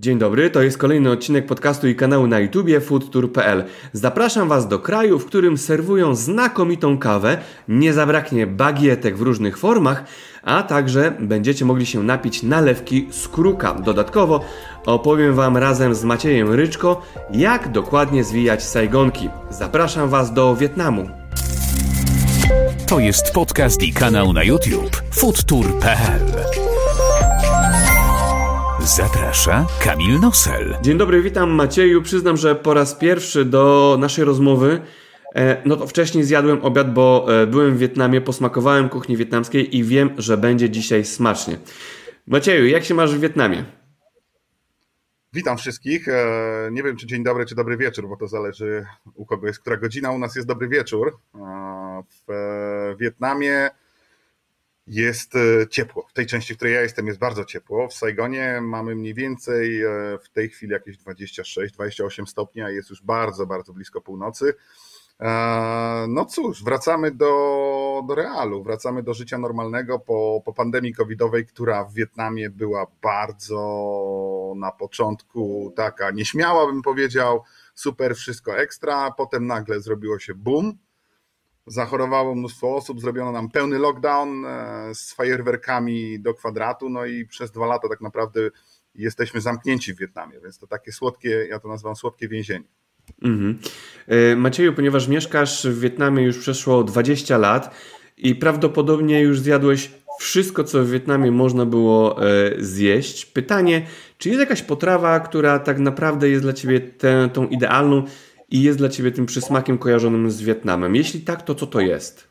Dzień dobry, to jest kolejny odcinek podcastu i kanału na YouTubie foodtour.pl. Zapraszam Was do kraju, w którym serwują znakomitą kawę, nie zabraknie bagietek w różnych formach, a także będziecie mogli się napić nalewki z kruka. Dodatkowo opowiem Wam razem z Maciejem Ryczko, jak dokładnie zwijać sajgonki. Zapraszam Was do Wietnamu. To jest podcast i kanał na YouTube foodtour.pl. Zaprasza Kamil Nosel. Dzień dobry, witam Macieju. Przyznam, że po raz pierwszy do naszej rozmowy e, no to wcześniej zjadłem obiad, bo e, byłem w Wietnamie, posmakowałem kuchni wietnamskiej i wiem, że będzie dzisiaj smacznie. Macieju, jak się masz w Wietnamie? Witam wszystkich. E, nie wiem, czy dzień dobry, czy dobry wieczór, bo to zależy u kogo jest która godzina. U nas jest dobry wieczór. W Wietnamie jest e, ciepło. W tej części, w której ja jestem, jest bardzo ciepło. W Saigonie mamy mniej więcej e, w tej chwili jakieś 26-28 stopni, a jest już bardzo, bardzo blisko północy. E, no cóż, wracamy do, do realu, wracamy do życia normalnego po, po pandemii covidowej, która w Wietnamie była bardzo na początku taka nieśmiała, bym powiedział, super, wszystko ekstra, potem nagle zrobiło się boom zachorowało mnóstwo osób, zrobiono nam pełny lockdown e, z fajerwerkami do kwadratu, no i przez dwa lata tak naprawdę jesteśmy zamknięci w Wietnamie, więc to takie słodkie, ja to nazywam słodkie więzienie. Mhm. E, Macieju, ponieważ mieszkasz w Wietnamie już przeszło 20 lat i prawdopodobnie już zjadłeś wszystko, co w Wietnamie można było e, zjeść. Pytanie, czy jest jakaś potrawa, która tak naprawdę jest dla Ciebie tę, tą idealną i jest dla Ciebie tym przysmakiem kojarzonym z Wietnamem? Jeśli tak, to co to jest?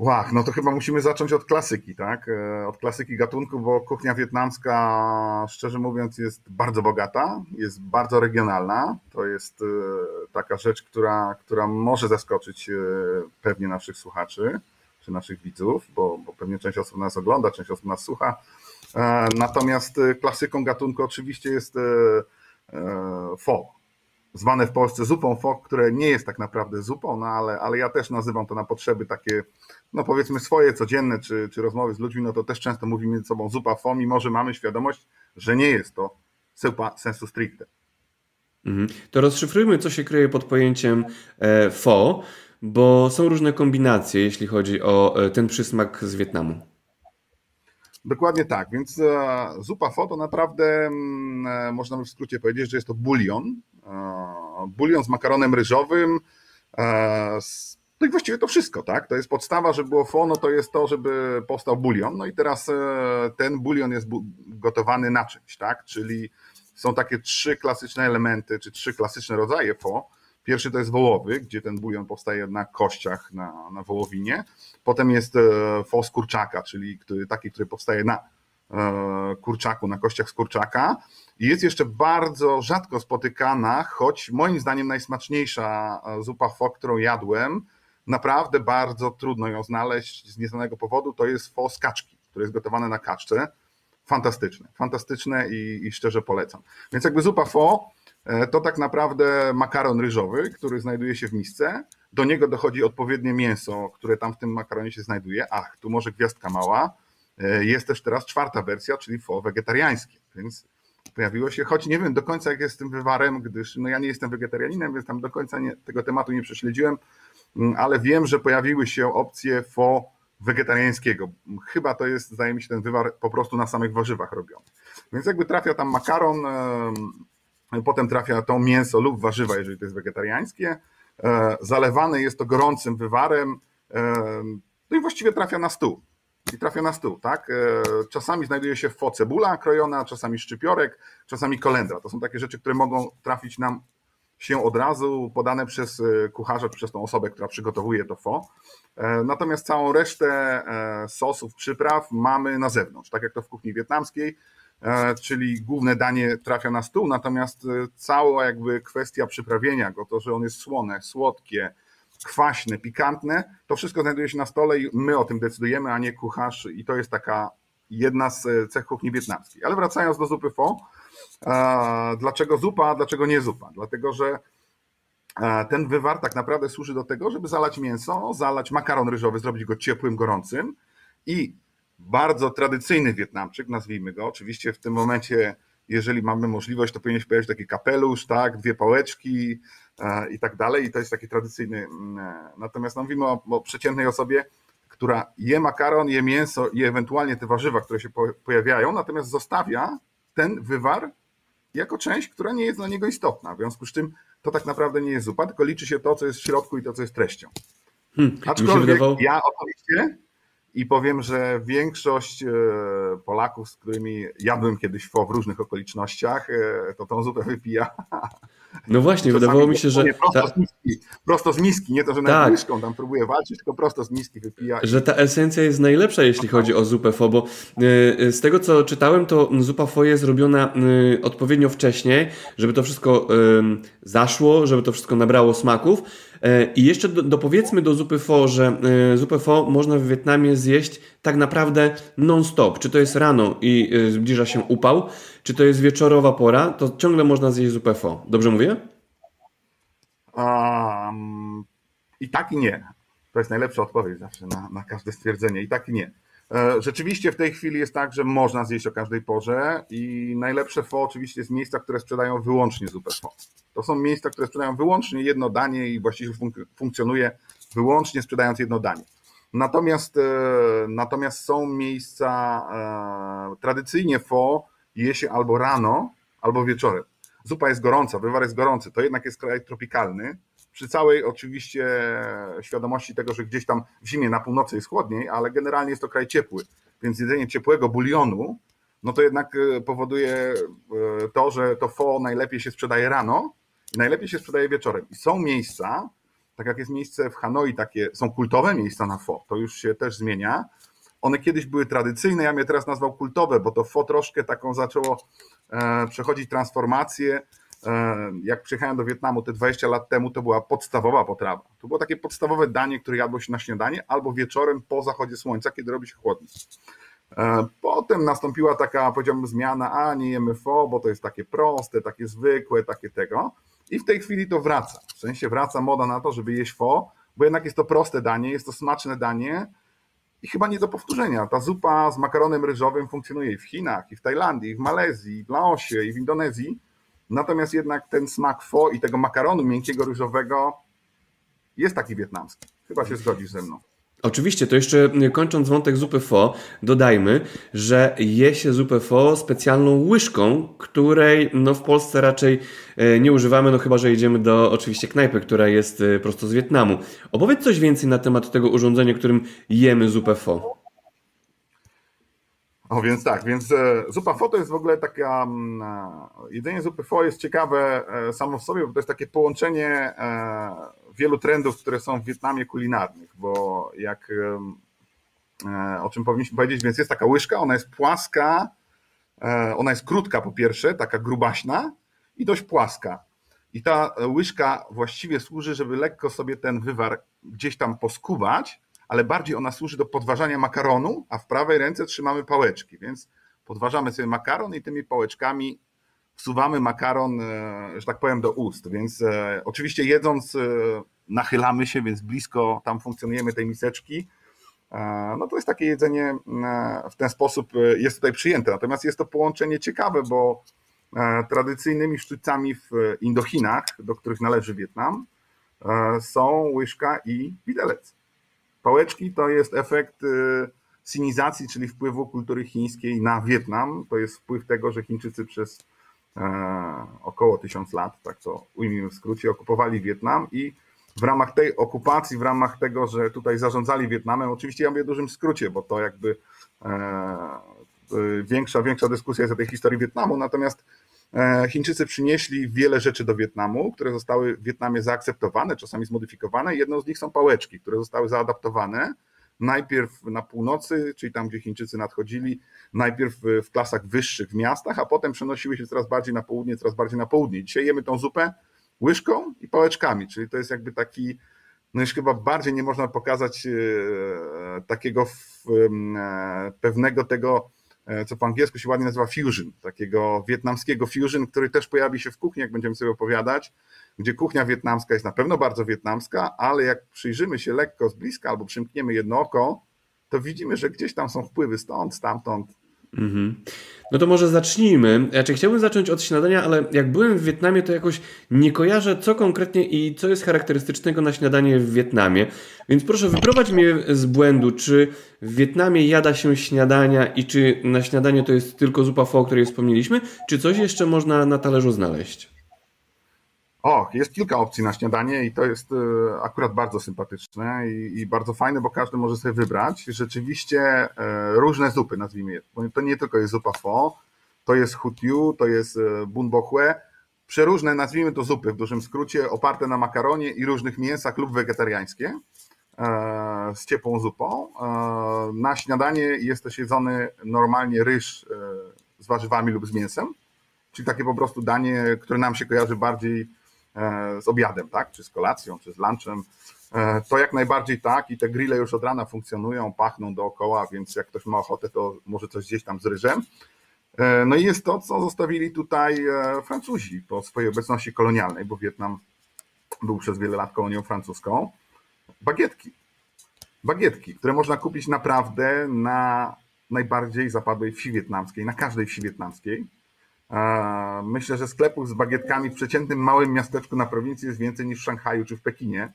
Łach, no to chyba musimy zacząć od klasyki, tak? E, od klasyki gatunku, bo kuchnia wietnamska, szczerze mówiąc, jest bardzo bogata, jest bardzo regionalna. To jest e, taka rzecz, która, która może zaskoczyć e, pewnie naszych słuchaczy czy naszych widzów, bo, bo pewnie część osób nas ogląda, część osób nas słucha. Natomiast klasyką gatunku oczywiście jest pho, zwane w Polsce zupą fok, które nie jest tak naprawdę zupą, no ale, ale ja też nazywam to na potrzeby takie, no powiedzmy swoje, codzienne, czy, czy rozmowy z ludźmi, no to też często mówimy ze sobą zupa fo, mimo że mamy świadomość, że nie jest to zupa sensu stricte. Mhm. To rozszyfrujmy, co się kryje pod pojęciem e, fo, bo są różne kombinacje, jeśli chodzi o e, ten przysmak z Wietnamu. Dokładnie tak, więc e, zupa fo to naprawdę mm, można by w skrócie powiedzieć, że jest to bulion, bulion z makaronem ryżowym. E, no i właściwie to wszystko, tak? To jest podstawa, żeby było fo, no to jest to, żeby powstał bulion. No i teraz e, ten bulion jest gotowany na czymś, tak? Czyli są takie trzy klasyczne elementy, czy trzy klasyczne rodzaje fo. Pierwszy to jest wołowy, gdzie ten bulion powstaje na kościach, na, na wołowinie. Potem jest e, fo z kurczaka, czyli który, taki, który powstaje na kurczaku, na kościach z kurczaka. I jest jeszcze bardzo rzadko spotykana, choć moim zdaniem najsmaczniejsza e, zupa fo, którą jadłem. Naprawdę bardzo trudno ją znaleźć z nieznanego powodu. To jest fo z kaczki, które jest gotowane na kaczce. Fantastyczne, fantastyczne i, i szczerze polecam. Więc jakby zupa fo e, to tak naprawdę makaron ryżowy, który znajduje się w misce. Do niego dochodzi odpowiednie mięso, które tam w tym makaronie się znajduje. Ach, tu może gwiazdka mała. E, jest też teraz czwarta wersja, czyli fo wegetariańskie. Więc pojawiło się, choć nie wiem do końca jak jest z tym wywarem, gdyż no ja nie jestem wegetarianinem, więc tam do końca nie, tego tematu nie prześledziłem, mm, ale wiem, że pojawiły się opcje fo wegetariańskiego. Chyba to jest, zdaje mi się, ten wywar po prostu na samych warzywach robiony. Więc jakby trafia tam makaron, potem trafia to mięso lub warzywa, jeżeli to jest wegetariańskie, e, zalewane jest to gorącym wywarem, no i właściwie trafia na stół i trafia na stół, tak? E, czasami znajduje się w cebula krojona, czasami szczypiorek, czasami kolendra. To są takie rzeczy, które mogą trafić nam się od razu, podane przez e, kucharza, przez tą osobę, która przygotowuje to fo. E, natomiast całą resztę sosów, przypraw mamy na zewnątrz, tak jak to w kuchni wietnamskiej, czyli główne danie trafia na stół, natomiast cała jakby kwestia przyprawienia go, to, że on jest słone, słodkie, kwaśne, pikantne, to wszystko znajduje się na stole i my o tym decydujemy, a nie kucharz i to jest taka jedna z e, cech kuchni wietnamskiej. Ale wracając do zupy pho, dlaczego zupa, dlaczego nie zupa? Dlatego, że ten wywar tak naprawdę służy do tego, żeby zalać mięso, zalać makaron ryżowy, zrobić go ciepłym, gorącym i bardzo tradycyjny Wietnamczyk, nazwijmy go. Oczywiście w tym momencie, jeżeli mamy możliwość, to powinien się pojawić taki kapelusz, tak, dwie pałeczki i tak dalej. I to jest taki tradycyjny. Mm, natomiast no, mówimy o, o przeciętnej osobie, która je makaron, je mięso i ewentualnie te warzywa, które się pojawiają, natomiast zostawia ten wywar jako część, która nie jest dla niego istotna. W związku z czym to tak naprawdę nie jest zupa, tylko liczy się to, co jest w środku i to, co jest treścią. Hmm, Aczkolwiek wydawało... ja osobiście i powiem, że większość e, Polaków, z którymi jadłem kiedyś fo w różnych okolicznościach, e, to tą zupę wypija. No właśnie, wydawało mi się, że. Prosto, ta... z miski, prosto z miski, nie to, że tak. łyżką tam próbuje walczyć, tylko prosto z miski wypija. Że ta esencja jest najlepsza, jeśli no chodzi o zupę fo, bo e, z tego co czytałem, to zupa fo jest robiona odpowiednio wcześniej, żeby to wszystko zaszło, żeby to wszystko nabrało smaków. E, I jeszcze do, dopowiedzmy do zupy pho, że e, zupę pho można w Wietnamie zjeść tak naprawdę non-stop. Czy to jest rano i e, zbliża się upał, czy to jest wieczorowa pora, to ciągle można zjeść zupę pho. Dobrze mówię? Um, I tak i nie. To jest najlepsza odpowiedź zawsze na, na każde stwierdzenie. I tak i nie. E, rzeczywiście w tej chwili jest tak, że można zjeść o każdej porze i najlepsze fo oczywiście jest miejsca, które sprzedają wyłącznie zupę fo. To są miejsca, które sprzedają wyłącznie jedno danie i właściwie funk funkcjonuje wyłącznie sprzedając jedno danie. Natomiast, e, natomiast są miejsca e, tradycyjnie fo je się albo rano, albo wieczorem. Zupa jest gorąca, wywar jest gorący, to jednak jest kraj tropikalny, przy całej oczywiście świadomości tego, że gdzieś tam w zimie na północy jest chłodniej, ale generalnie jest to kraj ciepły, więc jedzenie ciepłego bulionu, no to jednak e, powoduje e, to, że to fo najlepiej się sprzedaje rano i najlepiej się sprzedaje wieczorem. I są miejsca, tak jak jest miejsce w Hanoi, takie są kultowe miejsca na fo, to już się też zmienia. One kiedyś były tradycyjne, ja mnie teraz nazwał kultowe, bo to fo troszkę taką zaczęło e, przechodzić transformację jak przyjechałem do Wietnamu te 20 lat temu, to była podstawowa potrawa. To było takie podstawowe danie, które jadło się na śniadanie albo wieczorem po zachodzie słońca, kiedy robi się chłodniej. E, potem nastąpiła taka, powiedziałbym, zmiana, a nie jemy fo, bo to jest takie proste, takie zwykłe, takie tego. I w tej chwili to wraca. W sensie wraca moda na to, żeby jeść fo, bo jednak jest to proste danie, jest to smaczne danie i chyba nie do powtórzenia. Ta zupa z makaronem ryżowym funkcjonuje i w Chinach, i w Tajlandii, i w Malezji, i w Laosie, i w Indonezji Natomiast jednak ten smak fo i tego makaronu miękkiego ryżowego jest taki wietnamski. Chyba się zgodzisz ze mną. Oczywiście, to jeszcze kończąc wątek zupy fo, dodajmy, że je się zupę fo specjalną łyżką, której no, w Polsce raczej e, nie używamy, no chyba, że idziemy do oczywiście knajpy, która jest e, prosto z Wietnamu. Opowiedz coś więcej na temat tego urządzenia, którym jemy zupę fo. O, więc tak, więc e, zupa fo to jest w ogóle taka, mm, e, jedzenie zupy fo jest ciekawe e, samo w sobie, bo to jest takie połączenie wielu trendów, które są w Wietnamie kulinarnych, bo jak, o czym powinniśmy powiedzieć, więc jest taka łyżka, ona jest płaska, ona jest krótka po pierwsze, taka grubaśna i dość płaska. I ta łyżka właściwie służy, żeby lekko sobie ten wywar gdzieś tam poskubać, ale bardziej ona służy do podważania makaronu, a w prawej ręce trzymamy pałeczki, więc podważamy sobie makaron i tymi pałeczkami wsuwamy makaron, e, że tak powiem, do ust. Więc e, oczywiście jedząc e, nachylamy się, więc blisko tam funkcjonujemy tej miseczki. No to jest takie jedzenie w ten sposób jest tutaj przyjęte. Natomiast jest to połączenie ciekawe, bo tradycyjnymi sztućcami w Indochinach, do których należy Wietnam, są łyżka i widelec. Pałeczki to jest efekt y, sinizacji, czyli wpływu kultury chińskiej na Wietnam. To jest wpływ tego, że Chińczycy przez e, około tysiąc lat, tak to ujmijmy w skrócie, okupowali Wietnam i w ramach tej okupacji, w ramach tego, że tutaj zarządzali Wietnamem, oczywiście ja mówię w dużym skrócie, bo to jakby e, większa, większa dyskusja jest o tej historii Wietnamu, natomiast E, Chińczycy przynieśli wiele rzeczy do Wietnamu, które zostały w Wietnamie zaakceptowane, czasami zmodyfikowane. Jedną z nich są pałeczki, które zostały zaadaptowane. Najpierw na północy, czyli tam, gdzie Chińczycy nadchodzili, najpierw w klasach wyższych w miastach, a potem przenosiły się coraz bardziej na południe, coraz bardziej na południe. Dzisiaj jemy tą zupę łyżką i pałeczkami, czyli to jest jakby taki, no już chyba bardziej nie można pokazać e, takiego e, pewnego tego E, co po angielsku się ładnie nazywa fusion, takiego wietnamskiego fusion, który też pojawi się w kuchni, jak będziemy sobie opowiadać, gdzie kuchnia wietnamska jest na pewno bardzo wietnamska, ale jak przyjrzymy się lekko z bliska albo przymkniemy jedno oko, to widzimy, że gdzieś tam są wpływy stąd, stamtąd. Mhm. No to może zacznijmy. Znaczy, chciałbym zacząć od śniadania, ale jak byłem w Wietnamie, to jakoś nie kojarzę, co konkretnie i co jest charakterystycznego na śniadanie w Wietnamie. Więc proszę, wyprowadź mnie z błędu. Czy w Wietnamie jada się śniadania i czy na śniadanie to jest tylko zupa pho, o której wspomnieliśmy, czy coś jeszcze można na talerzu znaleźć? O, jest kilka opcji na śniadanie i to jest e, akurat bardzo sympatyczne i, i, bardzo fajne, bo każdy może sobie wybrać rzeczywiście e, różne zupy, nazwijmy je. Bo to nie tylko jest zupa pho, to jest hutiu, to jest e, bun bo hue, przeróżne, nazwijmy to zupy w dużym skrócie, oparte na makaronie i różnych mięsach lub wegetariańskie z ciepłą zupą. Na śniadanie jest też jedzony normalnie ryż z warzywami lub z mięsem, czyli takie po prostu danie, które nam się kojarzy bardziej z obiadem, tak? Czy z kolacją, czy z lunchem. E, to jak najbardziej tak i te grille już od rana funkcjonują, pachną dookoła, więc jak ktoś ma ochotę, to może coś gdzieś tam z ryżem. E, no i jest to, co zostawili tutaj Francuzi po swojej obecności kolonialnej, bo Wietnam był przez wiele lat kolonią francuską. Bagietki. Bagietki, które można kupić naprawdę na najbardziej zapadłej wsi wietnamskiej, na każdej wsi wietnamskiej Myślę, że sklepów z bagietkami w przeciętnym małym miasteczku na prowincji jest więcej niż w Szanghaju czy w Pekinie.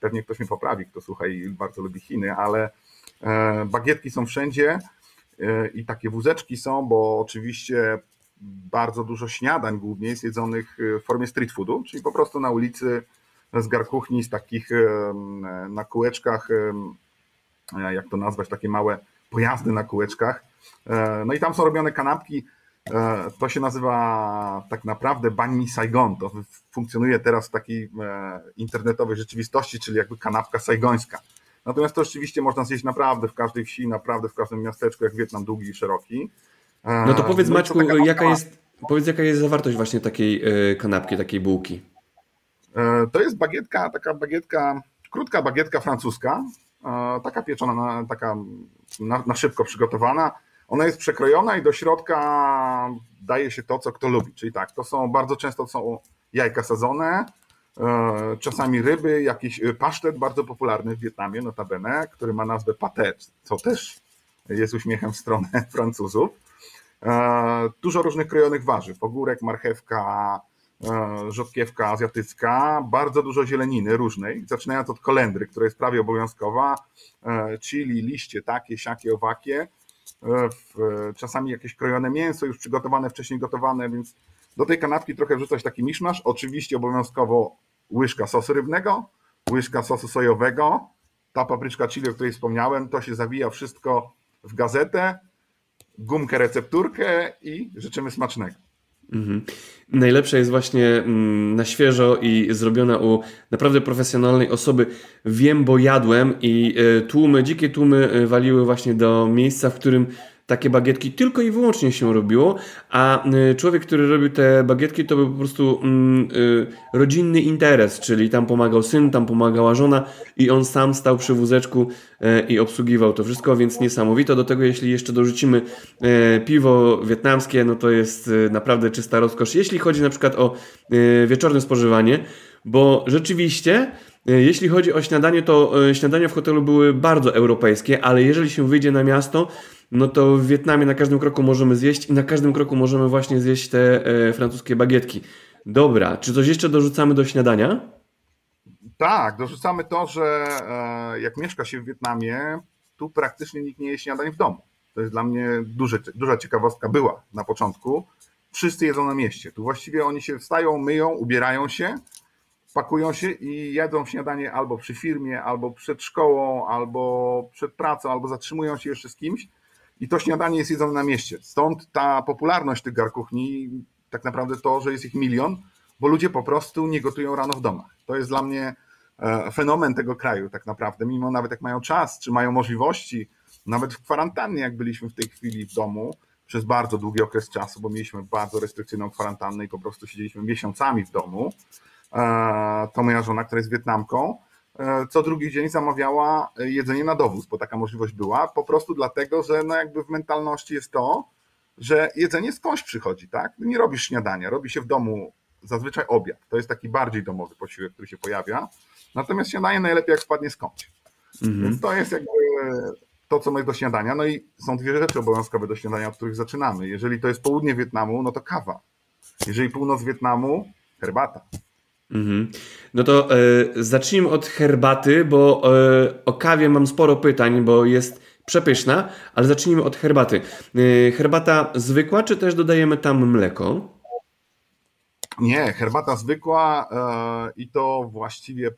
Pewnie ktoś mnie poprawi, kto słucha i bardzo lubi Chiny, ale e, bagietki są wszędzie e, i takie wózeczki są, bo oczywiście bardzo dużo śniadań głównie jest jedzonych w formie street foodu, czyli po prostu na ulicy z garkuchni, z takich e, na kółeczkach, jak to nazwać, takie małe pojazdy na kółeczkach. No i tam są robione kanapki E, to się nazywa tak naprawdę Banh Saigon. To funkcjonuje teraz w takiej e, internetowej rzeczywistości, czyli jakby kanapka saigońska. Natomiast to rzeczywiście można zjeść naprawdę w każdej wsi, naprawdę w każdym miasteczku, jak Wietnam długi i szeroki. E, no to powiedz no Maćku, jaka jest, powiedz jaka jest zawartość właśnie takiej kanapki, takiej bułki? To jest bagietka, taka bagietka, krótka bagietka francuska, taka pieczona, taka na, na szybko przygotowana ona jest przekrojona i do środka daje się to, co kto lubi. Czyli tak, to są bardzo często są jajka sadzone, e, czasami ryby, jakiś e, pasztet bardzo popularny w Wietnamie, notabene, który ma nazwę pate, co też jest uśmiechem w stronę Francuzów. E, dużo różnych krojonych warzyw, ogórek, marchewka, rzodkiewka azjatycka, bardzo dużo zieleniny różnej, zaczynając od kolendry, która jest prawie obowiązkowa, chili, liście takie, siakie, owakie, czasami jakieś krojone mięso już przygotowane, wcześniej gotowane, więc do tej kanapki trochę wrzucać taki miszmasz. Oczywiście obowiązkowo łyżka sosu rybnego, łyżka sosu sojowego, ta papryczka chili, o której wspomniałem, to się zawija wszystko w gazetę, gumkę recepturkę i życzymy smacznego. Mhm. Najlepsze jest właśnie mm, na świeżo i zrobione u naprawdę profesjonalnej osoby. Wiem, bo jadłem i e, tłumy, dzikie tłumy e, waliły właśnie do miejsca, w którym takie bagietki tylko i wyłącznie się robiło, a y, człowiek, który robił te bagietki, to był po prostu mm, y, rodzinny interes, czyli tam pomagał syn, tam pomagała żona i on sam stał przy wózeczku y, i obsługiwał to wszystko, więc niesamowite. Do tego, jeśli jeszcze dorzucimy piwo wietnamskie, no to jest naprawdę czysta rozkosz. Jeśli chodzi na przykład o wieczorne spożywanie, bo rzeczywiście jeśli chodzi o śniadanie, to śniadania w hotelu były bardzo europejskie, ale jeżeli się wyjdzie na miasto, no to w Wietnamie na każdym kroku możemy zjeść i na każdym kroku możemy właśnie zjeść te e, francuskie bagietki. Dobra, czy coś jeszcze dorzucamy do śniadania? Tak, dorzucamy to, że e, jak mieszka się w Wietnamie, tu praktycznie nikt nie je śniadań w domu. To jest dla mnie duże, duża ciekawostka była na początku. Wszyscy jedzą na mieście. Tu właściwie oni się wstają, myją, ubierają się, pakują się i jedzą śniadanie albo przy firmie, albo przed szkołą, albo przed pracą, albo zatrzymują się jeszcze z kimś i to śniadanie jest jedzone na mieście. Stąd ta popularność tych garkuchni, tak naprawdę to, że jest ich milion, bo ludzie po prostu nie gotują rano w domach. To jest dla mnie e, fenomen tego kraju tak naprawdę, mimo nawet jak mają czas, czy mają możliwości, nawet w kwarantannie, jak byliśmy w tej chwili w domu, przez bardzo długi okres czasu, bo mieliśmy bardzo restrykcyjną kwarantannę i po prostu siedzieliśmy miesiącami w domu. E, to moja żona, która jest Wietnamką, co drugi dzień zamawiała jedzenie na dowóz, bo taka możliwość była, po prostu dlatego, że no jakby w mentalności jest to, że jedzenie skądś przychodzi, tak? Nie robisz śniadania, robi się w domu zazwyczaj obiad. To jest taki bardziej domowy posiłek, który się pojawia. Natomiast śniadanie najlepiej jak spadnie skądś. Mhm. Więc to jest jakby to, co my do śniadania. No i są dwie rzeczy obowiązkowe do śniadania, od których zaczynamy. Jeżeli to jest południe Wietnamu, no to kawa. Jeżeli północ Wietnamu, herbata. Mhm. No to y, zacznijmy od herbaty, bo y, o kawie mam sporo pytań, bo jest przepyszna, ale zacznijmy od herbaty. Y, herbata zwykła, czy też dodajemy tam mleko? Nie, herbata zwykła i to właściwie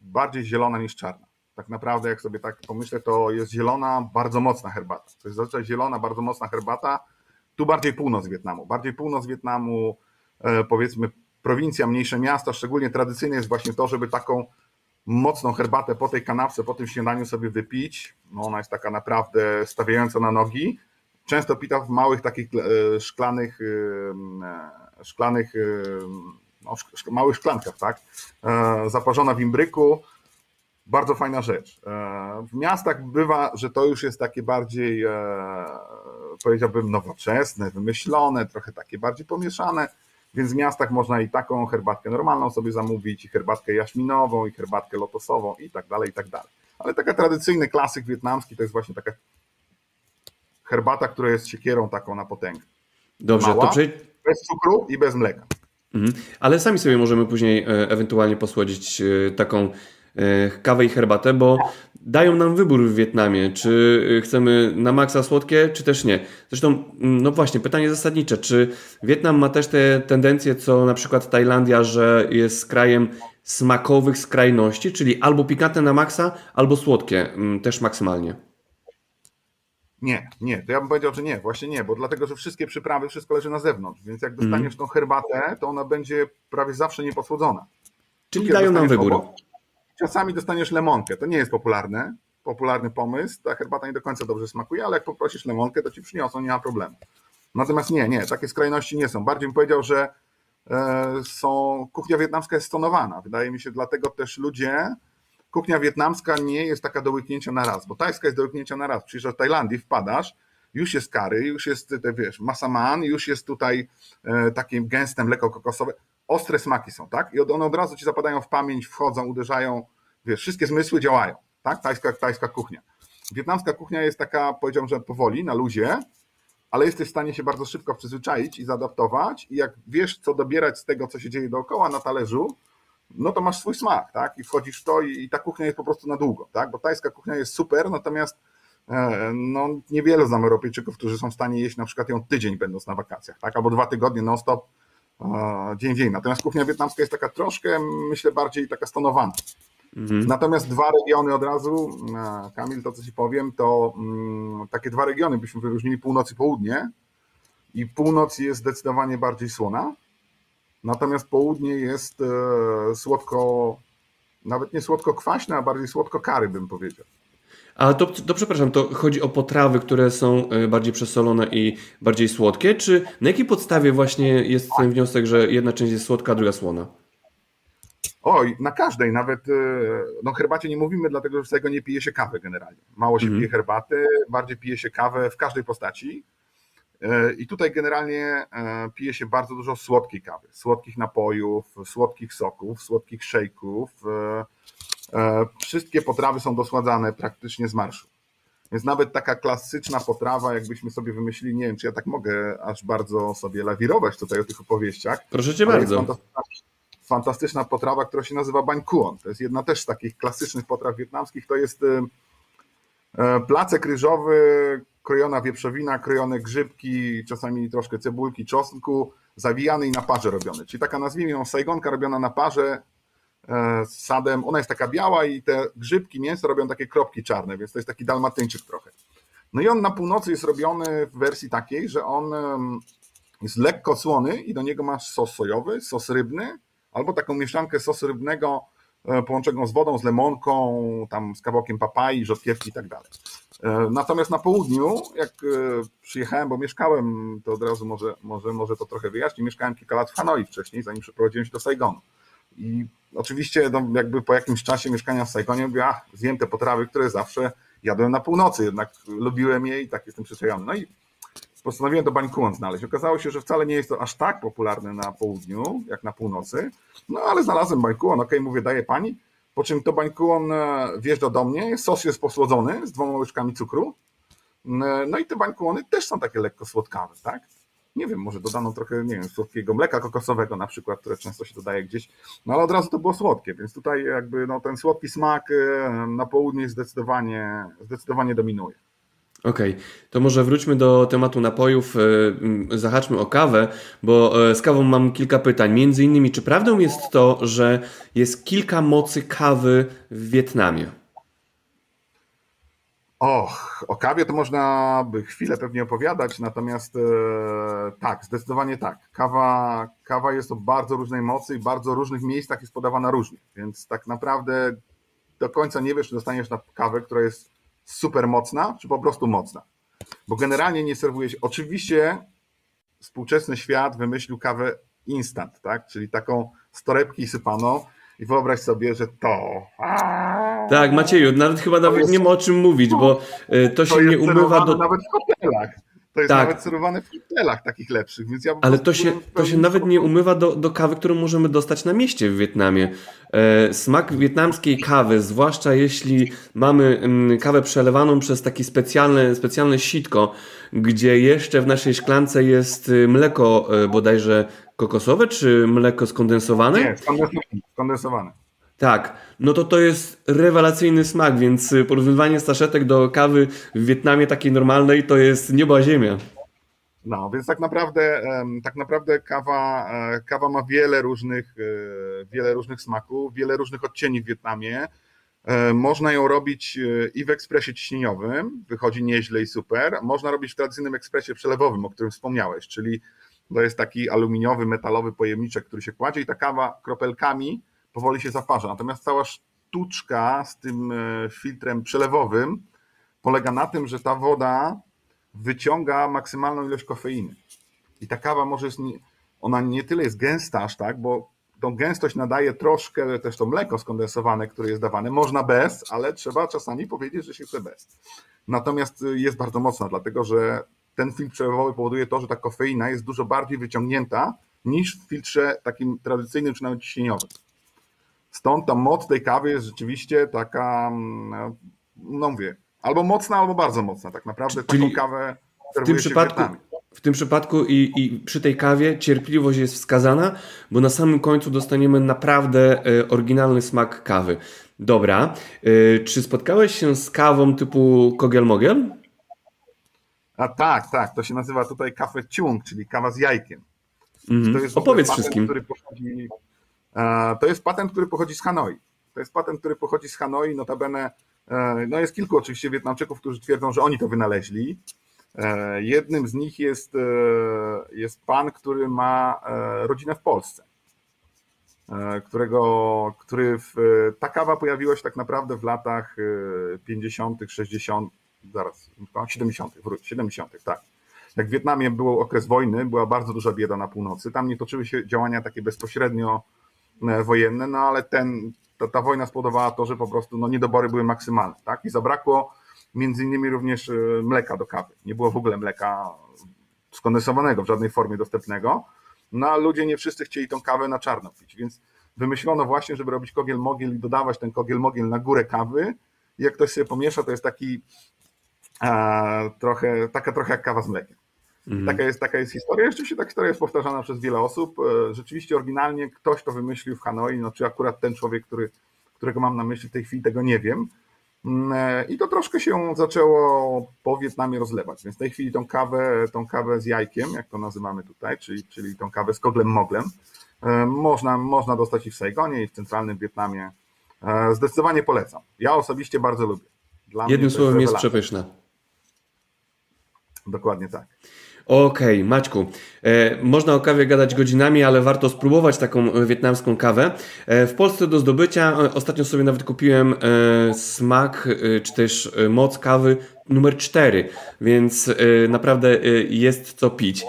bardziej zielona niż czarna. Tak naprawdę, jak sobie tak pomyślę, to jest zielona, bardzo mocna herbata. To jest zazwyczaj zielona, bardzo mocna herbata. Tu bardziej północ Wietnamu. Bardziej północ Wietnamu, powiedzmy prowincja, mniejsze miasta, szczególnie tradycyjne jest właśnie to, żeby taką mocną herbatę po tej kanapce, po tym śniadaniu sobie wypić. No ona jest taka naprawdę stawiająca na nogi. Często pita w małych takich e, szklanych, e, szklanych, e, no, małych szklankach, tak? Zaparzona w imbryku. Bardzo fajna rzecz. W miastach bywa, że to już jest takie bardziej, powiedziałbym, nowoczesne, wymyślone, trochę takie bardziej pomieszane więc w miastach można i taką herbatkę normalną sobie zamówić, i herbatkę jaśminową, i herbatkę lotosową, i tak dalej, i tak dalej. Ale taka tradycyjny klasyk wietnamski to jest właśnie taka herbata, która jest siekierą taką na potęgę. Dobrze, Mała, to przejdź... Bez cukru i bez mleka. Mhm. Ale sami sobie możemy później e, ewentualnie posłodzić e, taką kawę i herbatę, bo dają nam wybór w Wietnamie, czy chcemy na maksa słodkie, czy też nie. Zresztą, mm, no właśnie, pytanie zasadnicze, czy Wietnam ma też te tendencje, co na przykład Tajlandia, że jest krajem smakowych skrajności, czyli albo pikantne na maksa, albo słodkie, mm, też maksymalnie. Nie, nie, to ja bym powiedział, że nie, właśnie nie, bo dlatego, że wszystkie przyprawy, wszystko leży na zewnątrz, więc jak dostaniesz mm. tą herbatę, to ona będzie prawie zawsze nieposłodzona. Czyli dają nam wybór. Obok, Czasami dostaniesz lemonkę. To nie jest popularne, popularny pomysł. Ta herbata nie do końca dobrze smakuje, ale jak poprosisz lemonkę, to ci przyniosą, nie ma problemu. Natomiast nie, nie, takie skrajności nie są. Bardziej bym powiedział, że e, są, kuchnia wietnamska jest stonowana. Wydaje mi się, dlatego też ludzie, kuchnia wietnamska nie jest taka do łyknięcia na raz, bo tajska jest do łyknięcia na raz. Przyjeżdżasz do Tajlandii, wpadasz, już jest kary, już jest, wiesz, masaman, już jest tutaj e, takie gęste mleko kokosowe ostre smaki są, tak? I one od razu ci zapadają w pamięć, wchodzą, uderzają, wiesz, wszystkie zmysły działają, tak? Tajska, tajska kuchnia. Wietnamska kuchnia jest taka, powiedziałbym, że powoli, na luzie, ale jesteś w stanie się bardzo szybko przyzwyczaić i zaadaptować i jak wiesz, co dobierać z tego, co się dzieje dookoła na talerzu, no to masz swój smak, tak? I wchodzisz w to i, ta kuchnia jest po prostu na długo, tak? Bo tajska kuchnia jest super, natomiast e, no, niewiele znam Europejczyków, którzy są w stanie jeść na przykład ją tydzień będąc na wakacjach, tak? Albo dwa tygodnie non-stop dzień w dzień. Natomiast kuchnia wietnamska jest taka troszkę, myślę, bardziej taka stonowana. Mhm. Natomiast dwa regiony od razu, e, Kamil, to co ci powiem, to mm, takie dwa regiony byśmy wyróżnili północ i południe. I północ jest zdecydowanie bardziej słona, natomiast południe jest e, słodko, nawet nie słodko kwaśne, a bardziej słodko kary, bym powiedział. A to, to przepraszam, to chodzi o potrawy, które są e, bardziej przesolone i bardziej słodkie, czy na jakiej podstawie właśnie jest ten wniosek, że jedna część jest słodka, a druga słona? Oj, na każdej, nawet e, no herbacie nie mówimy, dlatego że z tego nie pije się kawy generalnie. Mało się mm. pije herbaty, bardziej pije się kawę w każdej postaci. E, I tutaj generalnie pije się bardzo dużo słodkiej kawy, słodkich napojów, słodkich soków, słodkich szejków, wszystkie potrawy są dosładzane praktycznie z marszu. Więc nawet taka klasyczna potrawa, jakbyśmy sobie wymyślili, nie wiem, czy ja tak mogę aż bardzo sobie lawirować tutaj o tych opowieściach. Proszę cię bardzo. Fantastyczna, fantastyczna potrawa, która się nazywa bańkuon. To jest jedna też z takich klasycznych potraw wietnamskich. To jest e, e, placek ryżowy, krojona wieprzowina, krojone grzybki, czasami troszkę cebulki, czosnku, zawijany i na parze robiony. Czyli taka nazwijmy ją sajgonka robiona na parze, E, z sadem. Ona jest taka biała i te grzybki, mięso robią takie kropki czarne, więc to jest taki dalmatyńczyk trochę. No i on na północy jest robiony w wersji takiej, że on jest lekko słony i do niego masz sos sojowy, sos rybny, albo taką mieszankę sosu rybnego e, połączoną z wodą, z lemonką, tam z kawałkiem papai, rzodkiewki i tak dalej. E, natomiast na południu, jak przyjechałem, bo mieszkałem, to od razu może, może, może to trochę wyjaśnię, mieszkałem kilka lat w Hanoi wcześniej, zanim przeprowadziłem się do Saigonu. I oczywiście no, jakby po jakimś czasie mieszkania w Saigonie mówię, a zjem te potrawy, które zawsze jadłem na północy, jednak lubiłem je i tak jestem przyzwyczajony. No i postanowiłem to bańkuon znaleźć. Okazało się, że wcale nie jest to aż tak popularne na południu, jak na północy, no ale znalazłem bańkuon, okej, okay, mówię, daję pani, po czym to bańkuon e, wjeżdża do mnie, sos jest posłodzony z dwoma łyżkami cukru, no i te bańkuony też są takie lekko słodkawe, tak? Nie wiem, może dodano trochę, nie wiem, słodkiego mleka kokosowego na przykład, które często się dodaje gdzieś, no ale od razu to było słodkie, więc tutaj jakby no, ten słodki smak e, na południe zdecydowanie, zdecydowanie dominuje. Okej, okay. to może wróćmy do tematu napojów, e, zahaczmy o kawę, bo e, z kawą mam kilka pytań. Między innymi, czy prawdą jest to, że jest kilka mocy kawy w Wietnamie? Och, o kawie to można by chwilę pewnie opowiadać, natomiast e, tak, zdecydowanie tak. Kawa, kawa jest o bardzo różnej mocy i bardzo różnych miejscach jest podawana różnie, więc tak naprawdę do końca nie wiesz, czy dostaniesz na kawę, która jest super mocna, czy po prostu mocna. Bo generalnie nie serwuje się. Oczywiście współczesny świat wymyślił kawę instant, tak? Czyli taką z torebki sypaną i wyobraź sobie, że to. Tak, Macieju, nawet chyba nawet jest, nie ma o czym mówić, bo e, to, to się nie umywa do. Nawet w hotelach. To jest tak. nawet serwowane w hotelach takich lepszych, więc ja Ale to się, to się nawet nie umywa do, do kawy, którą możemy dostać na mieście w Wietnamie. E, smak wietnamskiej kawy, zwłaszcza jeśli mamy mm, kawę przelewaną przez takie specjalne, specjalne sitko, gdzie jeszcze w naszej szklance jest y, mleko e, bodajże kokosowe, czy mleko skondensowane? Nie, skondensowane. Tak, no to to jest rewelacyjny smak, więc y, porównywanie staszetek do kawy w Wietnamie takiej normalnej to jest nieba ziemia. No, więc tak naprawdę, tak naprawdę kawa, e, kawa ma wiele różnych, e, wiele różnych smaków, wiele różnych odcieni w Wietnamie. E, można ją robić i w ekspresie ciśnieniowym, wychodzi nieźle i super. Można robić w tradycyjnym ekspresie przelewowym, o którym wspomniałeś, czyli to jest taki aluminiowy, metalowy pojemniczek, który się kładzie i ta kawa kropelkami powoli się zaparza. Natomiast cała sztuczka z tym e, filtrem przelewowym polega na tym, że ta woda wyciąga maksymalną ilość kofeiny. I ta kawa może jest, ona nie tyle jest gęsta aż tak, bo tą gęstość nadaje troszkę też to mleko skondensowane, które jest dawane. Można bez, ale trzeba czasami powiedzieć, że się chce bez. Natomiast jest bardzo mocna, dlatego że ten filtr przelewowy powoduje to, że ta kofeina jest dużo bardziej wyciągnięta niż w filtrze takim tradycyjnym czy nawet ciśnieniowym. Stąd ta moc tej kawy jest rzeczywiście taka, mm, no mówię, albo mocna, albo bardzo mocna. Tak naprawdę Czyli taką kawę w tym przypadku, w tym przypadku i, i przy tej kawie cierpliwość jest wskazana, bo na samym końcu dostaniemy naprawdę e, oryginalny smak kawy. Dobra, e, czy spotkałeś się z kawą typu Kogel-Mogel? A tak, tak, to się nazywa tutaj kawę ciung, czyli kawa z jajkiem. Mm, to jest Opowiedz patent, wszystkim. Który pochodzi, to jest patent, który pochodzi z Hanoi. To jest patent, który pochodzi z Hanoi, notabene e, no jest kilku oczywiście Wietnamczyków, którzy twierdzą, że oni to wynaleźli. E, jednym z nich jest, e, jest pan, który ma rodzinę w Polsce, którego, który w, ta kawa pojawiła się tak naprawdę w latach 50., 60., zaraz, 70., wróć, 70., tak. Jak w Wietnamie był okres wojny, była bardzo duża bieda na północy, tam nie toczyły się działania takie bezpośrednio e, wojenne, no ale ten, ta, ta wojna spowodowała to, że po prostu no, niedobory były maksymalne, tak? I zabrakło między innymi również e, mleka do kawy. Nie było w ogóle mleka skondensowanego w żadnej formie dostępnego. No a ludzie nie wszyscy chcieli tą kawę na czarno pić, więc wymyślono właśnie, żeby robić kogiel mogiel i dodawać ten kogiel mogiel na górę kawy. I jak ktoś sobie pomiesza, to jest taki trochę, taka trochę jak kawa z mlekiem. Mhm. Taka, jest, taka jest historia. Rzeczywiście ta historia jest powtarzana przez wiele osób. E, rzeczywiście oryginalnie ktoś to wymyślił w Hanoi, no czy akurat ten człowiek, który, którego mam na myśli w tej chwili, tego nie wiem. Mm, e, I to troszkę się zaczęło po Wietnamie rozlewać. Więc w tej chwili tą kawę, tą kawę z jajkiem, jak to nazywamy tutaj, czyli, czyli tą kawę z koglem moglem, e, można, można dostać i w Saigonie, i w centralnym Wietnamie. Zdecydowanie polecam. Ja osobiście bardzo lubię. Dla Jednym słowem jest przepyszna. Dokładnie tak. Okej, okay, Maćku, e, można o kawie gadać godzinami, ale warto spróbować taką wietnamską kawę. E, w Polsce do zdobycia e, ostatnio sobie nawet kupiłem e, smak e, czy też e, moc kawy numer 4, więc naprawdę jest co pić.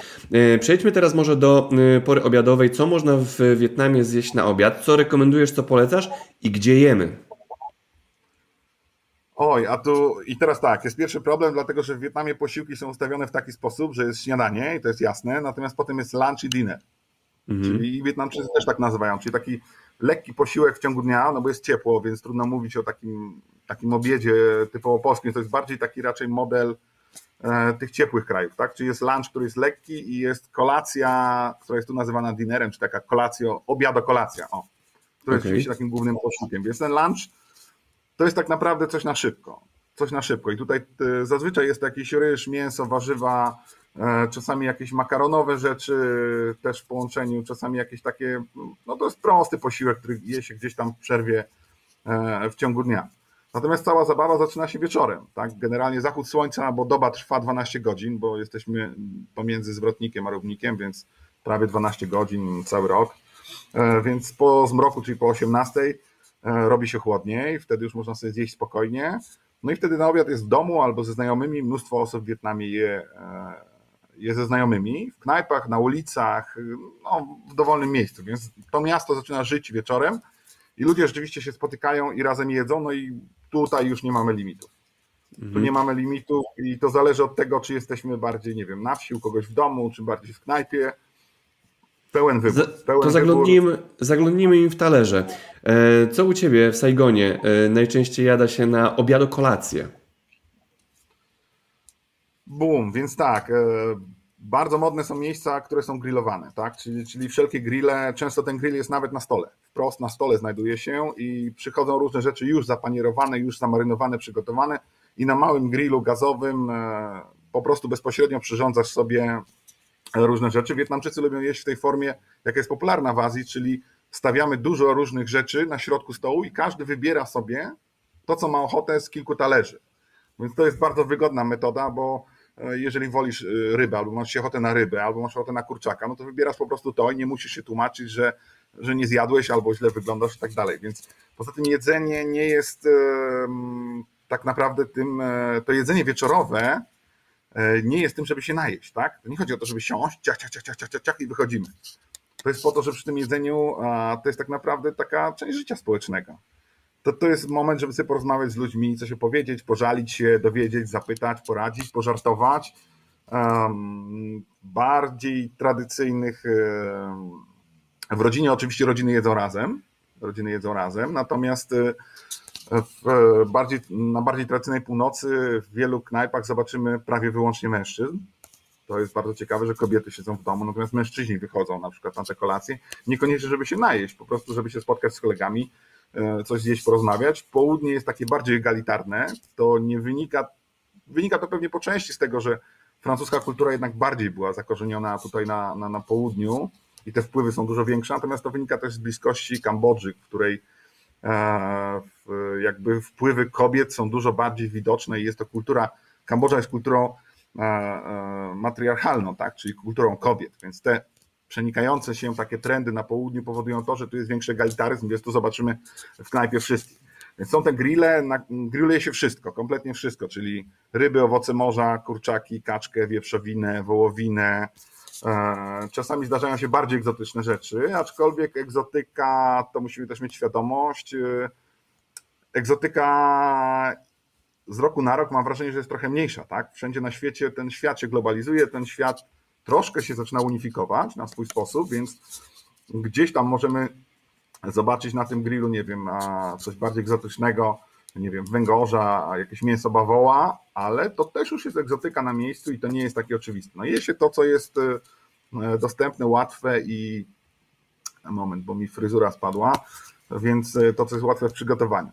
Przejdźmy teraz może do pory obiadowej. Co można w Wietnamie zjeść na obiad? Co rekomendujesz, co polecasz i gdzie jemy? Oj, a tu i teraz tak, jest pierwszy problem, dlatego że w Wietnamie posiłki są ustawione w taki sposób, że jest śniadanie i to jest jasne, natomiast potem jest lunch i dinner. Mhm. Czyli Wietnamczycy też tak nazywają, czyli taki lekki posiłek w ciągu dnia, no bo jest ciepło, więc trudno mówić o takim, takim obiedzie typowo polskim. To jest bardziej taki raczej model e, tych ciepłych krajów, tak? Czyli jest lunch, który jest lekki i jest kolacja, która jest tu nazywana dinerem, czy taka kolacja, obiado-kolacja, o, która jest oczywiście takim głównym posiłkiem. Więc ten lunch to jest tak naprawdę coś na szybko. Coś na szybko. I tutaj e, zazwyczaj jest jakiś ryż, mięso, warzywa, E, czasami jakieś makaronowe rzeczy też w połączeniu, czasami jakieś takie, no to jest prosty posiłek, który je się gdzieś tam w przerwie e, w ciągu dnia. Natomiast cała zabawa zaczyna się wieczorem. Tak? Generalnie zachód słońca, bo doba trwa 12 godzin, bo jesteśmy pomiędzy zwrotnikiem a równikiem, więc prawie 12 godzin cały rok. Więc po zmroku, czyli po 18 robi się chłodniej, wtedy już można sobie zjeść spokojnie. No i wtedy na obiad jest w domu albo ze znajomymi. Mnóstwo osób w Wietnamie je je ze znajomymi, w knajpach, na ulicach, no, w dowolnym miejscu. Więc to miasto zaczyna żyć wieczorem i ludzie rzeczywiście się spotykają i razem jedzą, no i tutaj już nie mamy limitów. Mhm. Tu nie mamy limitów i to zależy od tego, czy jesteśmy bardziej, nie wiem, na wsi, u kogoś w domu, czy bardziej w knajpie. Pełen wybór. Pełen to zaglądnijmy, zaglądnijmy im w talerze. E, co u Ciebie w Saigonie e, najczęściej jada się na obiadu kolację? Boom, więc tak, e, bardzo modne są miejsca, które są grillowane, tak? Czyli, czyli wszelkie grille, często ten grill jest nawet na stole, wprost na stole znajduje się i przychodzą różne rzeczy już zapanierowane, już zamarynowane, przygotowane i na małym grillu gazowym po prostu bezpośrednio przyrządzasz sobie różne rzeczy. Wietnamczycy lubią jeść w tej formie, jaka jest popularna w Azji, czyli stawiamy dużo różnych rzeczy na środku stołu i każdy wybiera sobie to, co ma ochotę z kilku talerzy. Więc to jest bardzo wygodna metoda, bo E, jeżeli wolisz e, rybę, albo masz ochotę na rybę, albo masz ochotę na kurczaka, no to wybierasz po prostu to i nie musisz się tłumaczyć, że, że nie zjadłeś albo źle wyglądasz i tak dalej. Więc poza tym jedzenie nie jest tak naprawdę tym, e, to jedzenie wieczorowe nie jest tym, żeby się najeść, tak? To nie chodzi o to, żeby siąść, ciach, ciach, ciach, ciach, ciach, ciach i wychodzimy. To jest po to, że przy tym jedzeniu to jest tak naprawdę taka część życia społecznego to to jest moment, żeby sobie porozmawiać z ludźmi, coś opowiedzieć, pożalić się, dowiedzieć, zapytać, poradzić, pożartować. Um, bardziej tradycyjnych. Um, w rodzinie oczywiście rodziny jedzą razem. Rodziny jedzą razem, natomiast e, w bardziej, na bardziej tradycyjnej północy w wielu knajpach zobaczymy prawie wyłącznie mężczyzn. To jest bardzo ciekawe, że kobiety siedzą w domu, natomiast mężczyźni wychodzą na przykład na te kolacje, niekoniecznie, żeby się najeść, po prostu, żeby się spotkać z kolegami, E, coś zjeść, porozmawiać. Południe jest takie bardziej egalitarne. To nie wynika, wynika to pewnie po części z tego, że francuska kultura jednak bardziej była zakorzeniona tutaj na, na, na południu i te wpływy są dużo większe, natomiast to wynika też z bliskości Kambodży, w której e, jakby wpływy kobiet są dużo bardziej widoczne i jest to kultura, Kambodża jest kulturą e, matriarchalną, tak, czyli kulturą kobiet, więc te przenikające się takie trendy na południu powodują to, że tu jest większy egalitaryzm, więc tu zobaczymy w knajpie wszystkich. Więc są te grille, na, grilluje się wszystko, kompletnie wszystko, czyli ryby, owoce morza, kurczaki, kaczkę, wieprzowinę, wołowinę. E, czasami zdarzają się bardziej egzotyczne rzeczy, aczkolwiek egzotyka, to musimy też mieć świadomość, e, egzotyka z roku na rok mam wrażenie, że jest trochę mniejsza, tak? Wszędzie na świecie ten świat się globalizuje, ten świat troszkę się zaczyna unifikować na swój sposób, więc gdzieś tam możemy zobaczyć na tym grillu, nie wiem, coś bardziej egzotycznego, nie wiem, węgorza, jakieś mięso bawoła, ale to też już jest egzotyka na miejscu i to nie jest takie oczywiste. No je się to, co jest e, dostępne, łatwe i moment, bo mi fryzura spadła, więc e, to, co jest łatwe w przygotowaniu.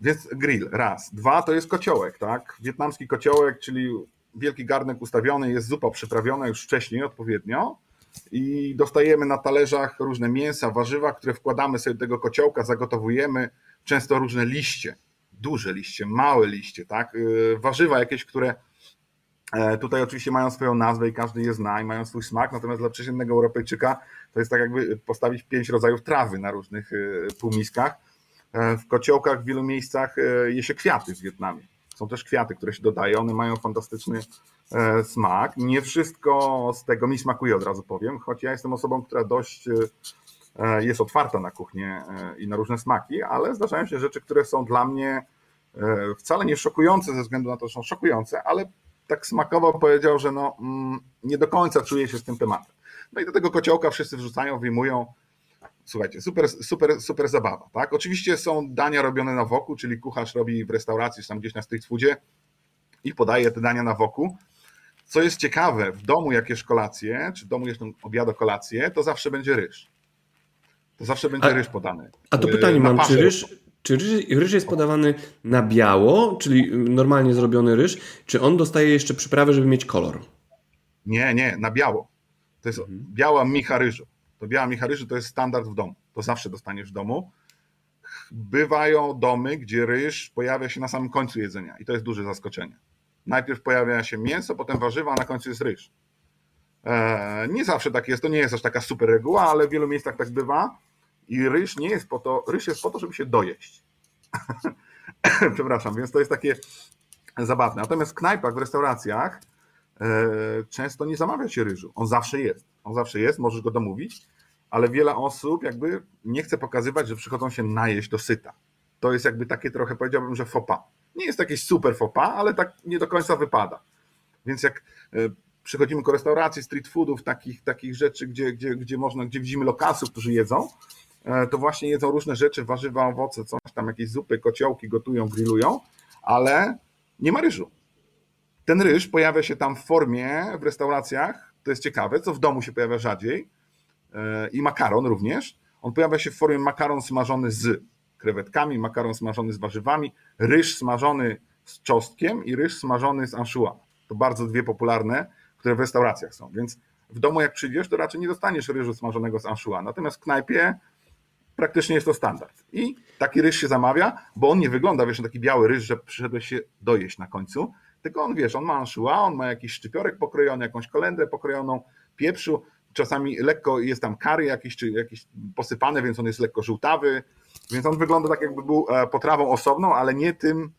Więc grill, raz. Dwa to jest kociołek, tak? Wietnamski kociołek, czyli wielki garnek ustawiony, jest zupa przyprawiona już wcześniej odpowiednio i dostajemy na talerzach różne mięsa, warzywa, które wkładamy sobie do tego kociołka, zagotowujemy, często różne liście, duże liście, małe liście, tak? Y, warzywa jakieś, które e, tutaj oczywiście mają swoją nazwę i każdy je zna i mają swój smak, natomiast dla przeciętnego Europejczyka to jest tak jakby postawić pięć rodzajów trawy na różnych y, półmiskach. E, w kociołkach w wielu miejscach e, je się kwiaty w Wietnamie są też kwiaty, które się dodaje, one mają fantastyczny smak. Nie wszystko z tego mi smakuje, od razu powiem, choć ja jestem osobą, która dość jest otwarta na kuchnię e, i na różne smaki, ale zdarzają się rzeczy, które są dla mnie wcale nie szokujące ze względu na to, że są szokujące, ale tak smakowo powiedział, że no, mm, nie do końca czuje się z tym tematem. No i do tego kociołka wszyscy wrzucają, wyjmują. Słuchajcie, super, super, super zabawa. Tak? Oczywiście są dania robione na woku, czyli kucharz robi w restauracji, czy tam gdzieś na street foodzie i podaje te dania na woku. Co jest ciekawe, w domu jak jesz kolację, czy w domu jesz obiad kolację, to zawsze będzie ryż. To zawsze będzie a, ryż podany. A to pytanie mam, czy ryż, czy ryż, ryż, jest podawany na biało, czyli normalnie zrobiony ryż, czy on dostaje jeszcze przyprawę, żeby mieć kolor? Nie, nie, na biało. To jest mhm. biała micha ryżu. To biała micha ryżu to jest standard w domu. To zawsze dostaniesz w domu. Bywają domy, gdzie ryż pojawia się na samym końcu jedzenia i to jest duże zaskoczenie. Najpierw pojawia się mięso, potem warzywa, a na końcu jest ryż. Eee, nie zawsze tak jest, to nie jest aż taka super reguła, ale w wielu miejscach tak bywa. I ryż nie jest po to, ryż jest po to, żeby się dojeść. Przepraszam, więc to jest takie zabawne. Natomiast w knajpach, w restauracjach e, często nie zamawia się ryżu. On zawsze jest. On zawsze jest, możesz go domówić, ale wiele osób jakby nie chce pokazywać, że przychodzą się najeść do syta. To jest jakby takie trochę, powiedziałbym, że fopa. Nie jest jakieś super fopa, ale tak nie do końca wypada. Więc jak e, przychodzimy do restauracji, street foodów, takich, takich rzeczy, gdzie, gdzie, gdzie można, gdzie widzimy lokalsów, którzy jedzą, to właśnie jedzą różne rzeczy, warzywa, owoce, coś tam, jakieś zupy, kociołki gotują, grillują, ale nie ma ryżu. Ten ryż pojawia się tam w formie w restauracjach, to jest ciekawe, co w domu się pojawia rzadziej e, i makaron również. On pojawia się w formie makaron smażony z krewetkami, makaron smażony z warzywami, ryż smażony z czosnkiem i ryż smażony z anchois. To bardzo dwie popularne, które w restauracjach są, więc w domu jak przyjdziesz, to raczej nie dostaniesz ryżu smażonego z anchois. Natomiast w knajpie praktycznie jest to standard. I taki ryż się zamawia, bo on nie wygląda, wiesz, na taki biały ryż, że przyszedłeś się dojeść na końcu, tylko on, wiesz, on ma anchois, on ma jakiś szczypiorek pokrojony, jakąś kolendrę pokrojoną, pieprzu, czasami lekko jest tam kary jakiś, czy jakiś posypane, więc on jest lekko żółtawy, więc on wygląda tak jakby był e, potrawą osobną, ale nie tym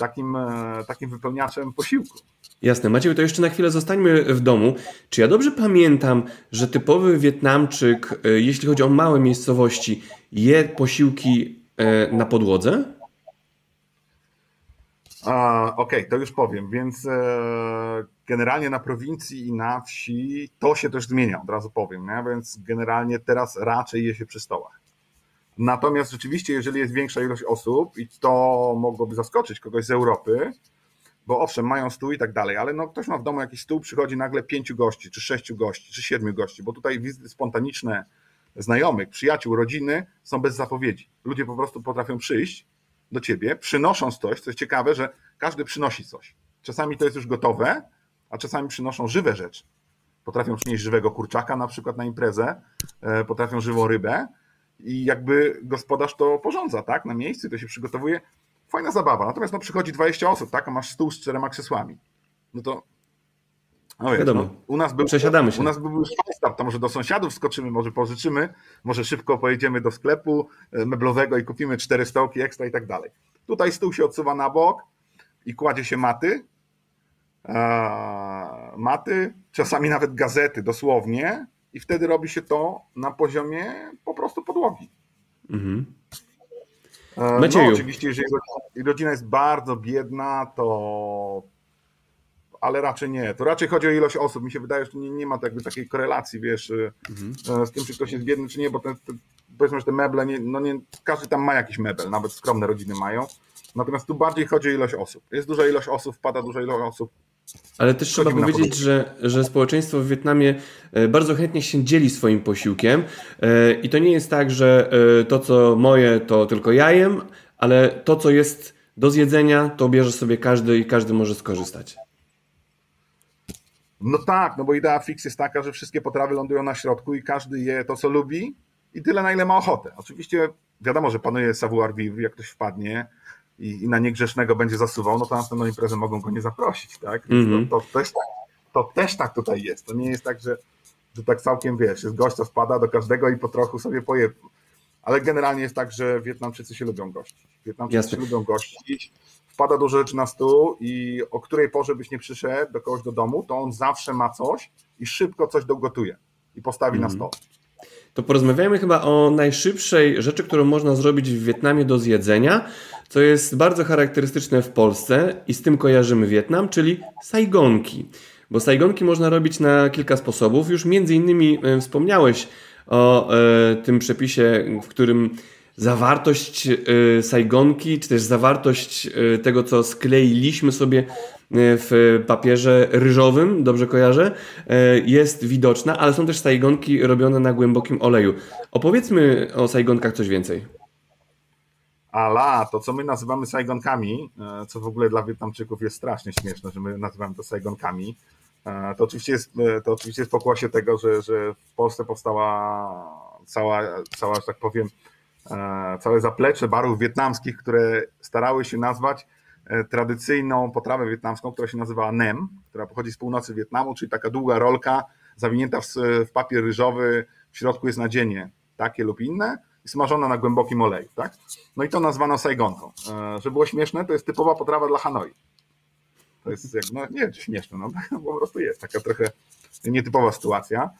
takim, e, takim wypełniaczem posiłku. Jasne. Maciej, to jeszcze na chwilę zostańmy w domu. Czy ja dobrze pamiętam, że typowy Wietnamczyk, e, jeśli chodzi o małe miejscowości, je posiłki e, na podłodze? Okej, okay, to już powiem. Więc generalnie na prowincji i na wsi to się też zmienia, od razu powiem. Nie? Więc generalnie teraz raczej je się przy stołach. Natomiast rzeczywiście, jeżeli jest większa ilość osób, i to mogłoby zaskoczyć kogoś z Europy, bo owszem, mają stół i tak dalej, ale no ktoś ma w domu jakiś stół, przychodzi nagle pięciu gości, czy sześciu gości, czy siedmiu gości, bo tutaj wizyty spontaniczne znajomych, przyjaciół, rodziny są bez zapowiedzi. Ludzie po prostu potrafią przyjść do ciebie, przynosząc coś, co jest ciekawe, że każdy przynosi coś. Czasami to jest już gotowe, a czasami przynoszą żywe rzeczy. Potrafią przynieść żywego kurczaka na przykład na imprezę, e, potrafią żywą rybę i jakby gospodarz to porządza, tak, na miejscu, to się przygotowuje fajna zabawa. Natomiast no, przychodzi 20 osób, tak, a masz stół z czterema krzesłami. No to no wiesz, no, u nas był, Przesiadamy się. U nas był już start, to może do sąsiadów skoczymy, może pożyczymy, może szybko pojedziemy do sklepu e, meblowego i kupimy cztery stołki ekstra i tak dalej. Tutaj stół się odsuwa na bok i kładzie się maty, maty, czasami nawet gazety dosłownie i wtedy robi się to na poziomie po prostu podłogi. Mhm. E, Macieju. No, oczywiście, jeżeli rodzina jest bardzo biedna, to ale raczej nie. To raczej chodzi o ilość osób. Mi się wydaje, że nie, nie ma jakby takiej korelacji, wiesz, e, mhm. z tym, czy ktoś jest biedny, czy nie, bo te, te, powiedzmy, że te meble, nie, no nie, każdy tam ma jakiś mebel, nawet skromne rodziny mają. Natomiast tu bardziej chodzi o ilość osób. Jest duża ilość osób, wpada duża ilość osób, ale też trzeba powiedzieć, że, że społeczeństwo w Wietnamie e, bardzo chętnie się dzieli swoim posiłkiem e, i to nie jest tak, że e, to co moje to tylko ja jem, ale to co jest do zjedzenia to bierze sobie każdy i każdy może skorzystać. No tak, no bo idea fix jest taka, że wszystkie potrawy lądują na środku i każdy je to co lubi i tyle na ile ma ochotę. Oczywiście wiadomo, że panuje savoir vivre, jak ktoś wpadnie, i, i na niegrzesznego będzie zasuwał, no to na następną imprezę mogą go nie zaprosić, tak? Mm -hmm. to, to, też tak to też tak tutaj jest. To nie jest tak, że, że tak całkiem wiesz, jest gość, co spada do każdego i po trochu sobie poje. Ale generalnie jest tak, że Wietnamczycy się lubią gościć. Wietnamczycy Jasne. się lubią gościć. Wpada dużo rzeczy na stół i o której porze byś nie przyszedł do kogoś do domu, to on zawsze ma coś i szybko coś dogotuje i postawi mm na mhm. stole. To porozmawiajmy chyba o najszybszej rzeczy, którą można zrobić w Wietnamie do zjedzenia, co jest bardzo charakterystyczne w Polsce i z tym kojarzymy Wietnam, czyli sajgonki. Bo sajgonki można robić na kilka sposobów. Już między innymi e, wspomniałeś o e, tym przepisie, w którym zawartość e, sajgonki, czy też zawartość e, tego, co skleiliśmy sobie w papierze ryżowym, dobrze kojarzę, e, jest widoczna, ale są też sajgonki robione na głębokim oleju. Opowiedzmy o sajgonkach coś więcej. Ala, to co my nazywamy sajgonkami, e, co w ogóle dla Wietnamczyków jest strasznie śmieszne, że my nazywamy to sajgonkami, e, to oczywiście jest, e, to oczywiście jest pokłosie tego, że, że w Polsce powstała cała, cała, że tak powiem, całe zaplecze barów wietnamskich, które starały się nazwać tradycyjną potrawę wietnamską, która się nazywa nem, która pochodzi z północy Wietnamu, czyli taka długa rolka zawinięta w, papier ryżowy, w środku jest nadzienie takie lub inne i smażona na głębokim oleju, tak? No i to nazwano sajgonką. E, Żeby było śmieszne, to jest typowa potrawa dla Hanoi. To jest jak, no nie śmieszne, no po prostu jest taka trochę nietypowa sytuacja.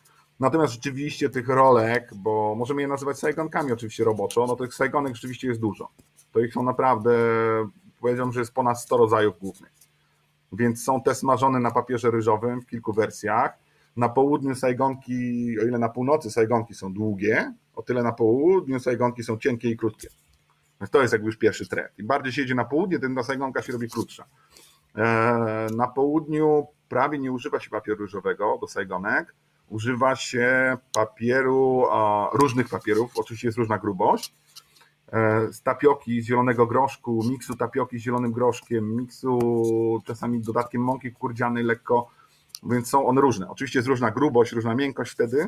Natomiast rzeczywiście tych rolek, bo możemy je nazywać sajgonkami oczywiście roboczo, no tych sajgonek rzeczywiście jest dużo. To ich są naprawdę, powiedziałbym, że jest ponad 100 rodzajów głównych. Więc są te smażone na papierze ryżowym w kilku wersjach. Na południu sajgonki, o ile na północy sajgonki są długie, o tyle na południu sajgonki są cienkie i krótkie. To jest jakby już pierwszy trend. Im bardziej się jedzie na południe, tym ta sajgonka się robi krótsza. E, na południu prawie nie używa się papieru ryżowego do sajgonek. Używa się papieru, różnych papierów, oczywiście jest różna grubość. E, z tapioki z zielonego groszku, miksu tapioki z zielonym groszkiem, miksu czasami dodatkiem mąki kurdzianej lekko, więc są one różne. Oczywiście jest różna grubość, różna miękkość wtedy,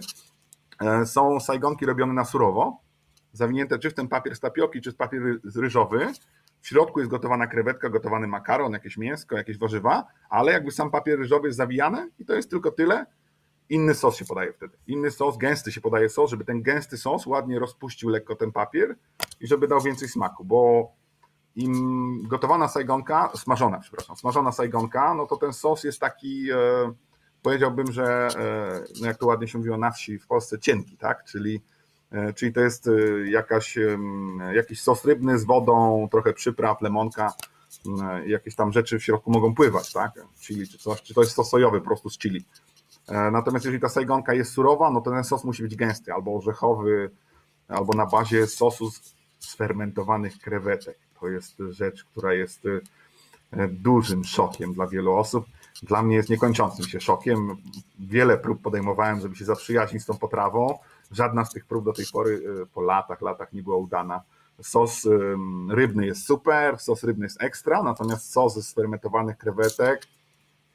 E, są sajgonki robione na surowo, zawinięte czy w ten papier z tapioki, czy z papier ryżowy. W środku jest gotowana krewetka, gotowany makaron, jakieś mięsko, jakieś warzywa, ale jakby sam papier ryżowy jest zawijany i to jest tylko tyle. Inny sos się podaje wtedy. Inny sos, gęsty się podaje sos, żeby ten gęsty sos ładnie rozpuścił lekko ten papier i żeby dał więcej smaku, bo im gotowana sajgonka, smażona, przepraszam, smażona sajgonka, no to ten sos jest taki e, powiedziałbym, że e, no jak to ładnie się mówiło na wsi w Polsce, cienki, tak? Czyli, e, czyli to jest e, jakaś, jakiś sos rybny z wodą, trochę przypraw, lemonka, jakieś tam rzeczy w środku mogą pływać, tak? Chili czy coś, czy to jest sos sojowy po prostu z chili. Natomiast jeżeli ta sajgonka jest surowa, no to ten sos musi być gęsty, albo orzechowy, albo na bazie sosu z fermentowanych krewetek. To jest rzecz, która jest dużym szokiem dla wielu osób dla mnie jest niekończącym się szokiem. Wiele prób podejmowałem, żeby się zaprzyjaźnić z tą potrawą. Żadna z tych prób do tej pory y, po latach, latach nie była udana. Sos rybny jest super, sos rybny jest ekstra, natomiast sos ze sfermentowanych krewetek,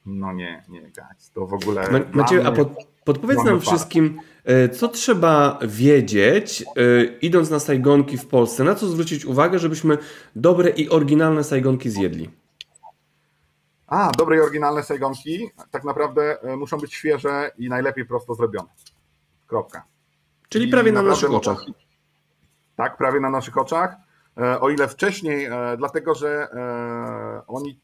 no nie, nie, guys, to w ogóle. Macie, a pod, podpowiedz nam wszystkim, y, co trzeba wiedzieć, y, idąc na sajgonki w Polsce, na co zwrócić uwagę, żebyśmy dobre i oryginalne sajgonki zjedli? A, dobre i oryginalne sajgonki tak naprawdę e, muszą być świeże i najlepiej prosto zrobione. Kropka. Czyli I prawie na naszych oczach. Tak, prawie na naszych oczach. E, o ile wcześniej, e, dlatego że oni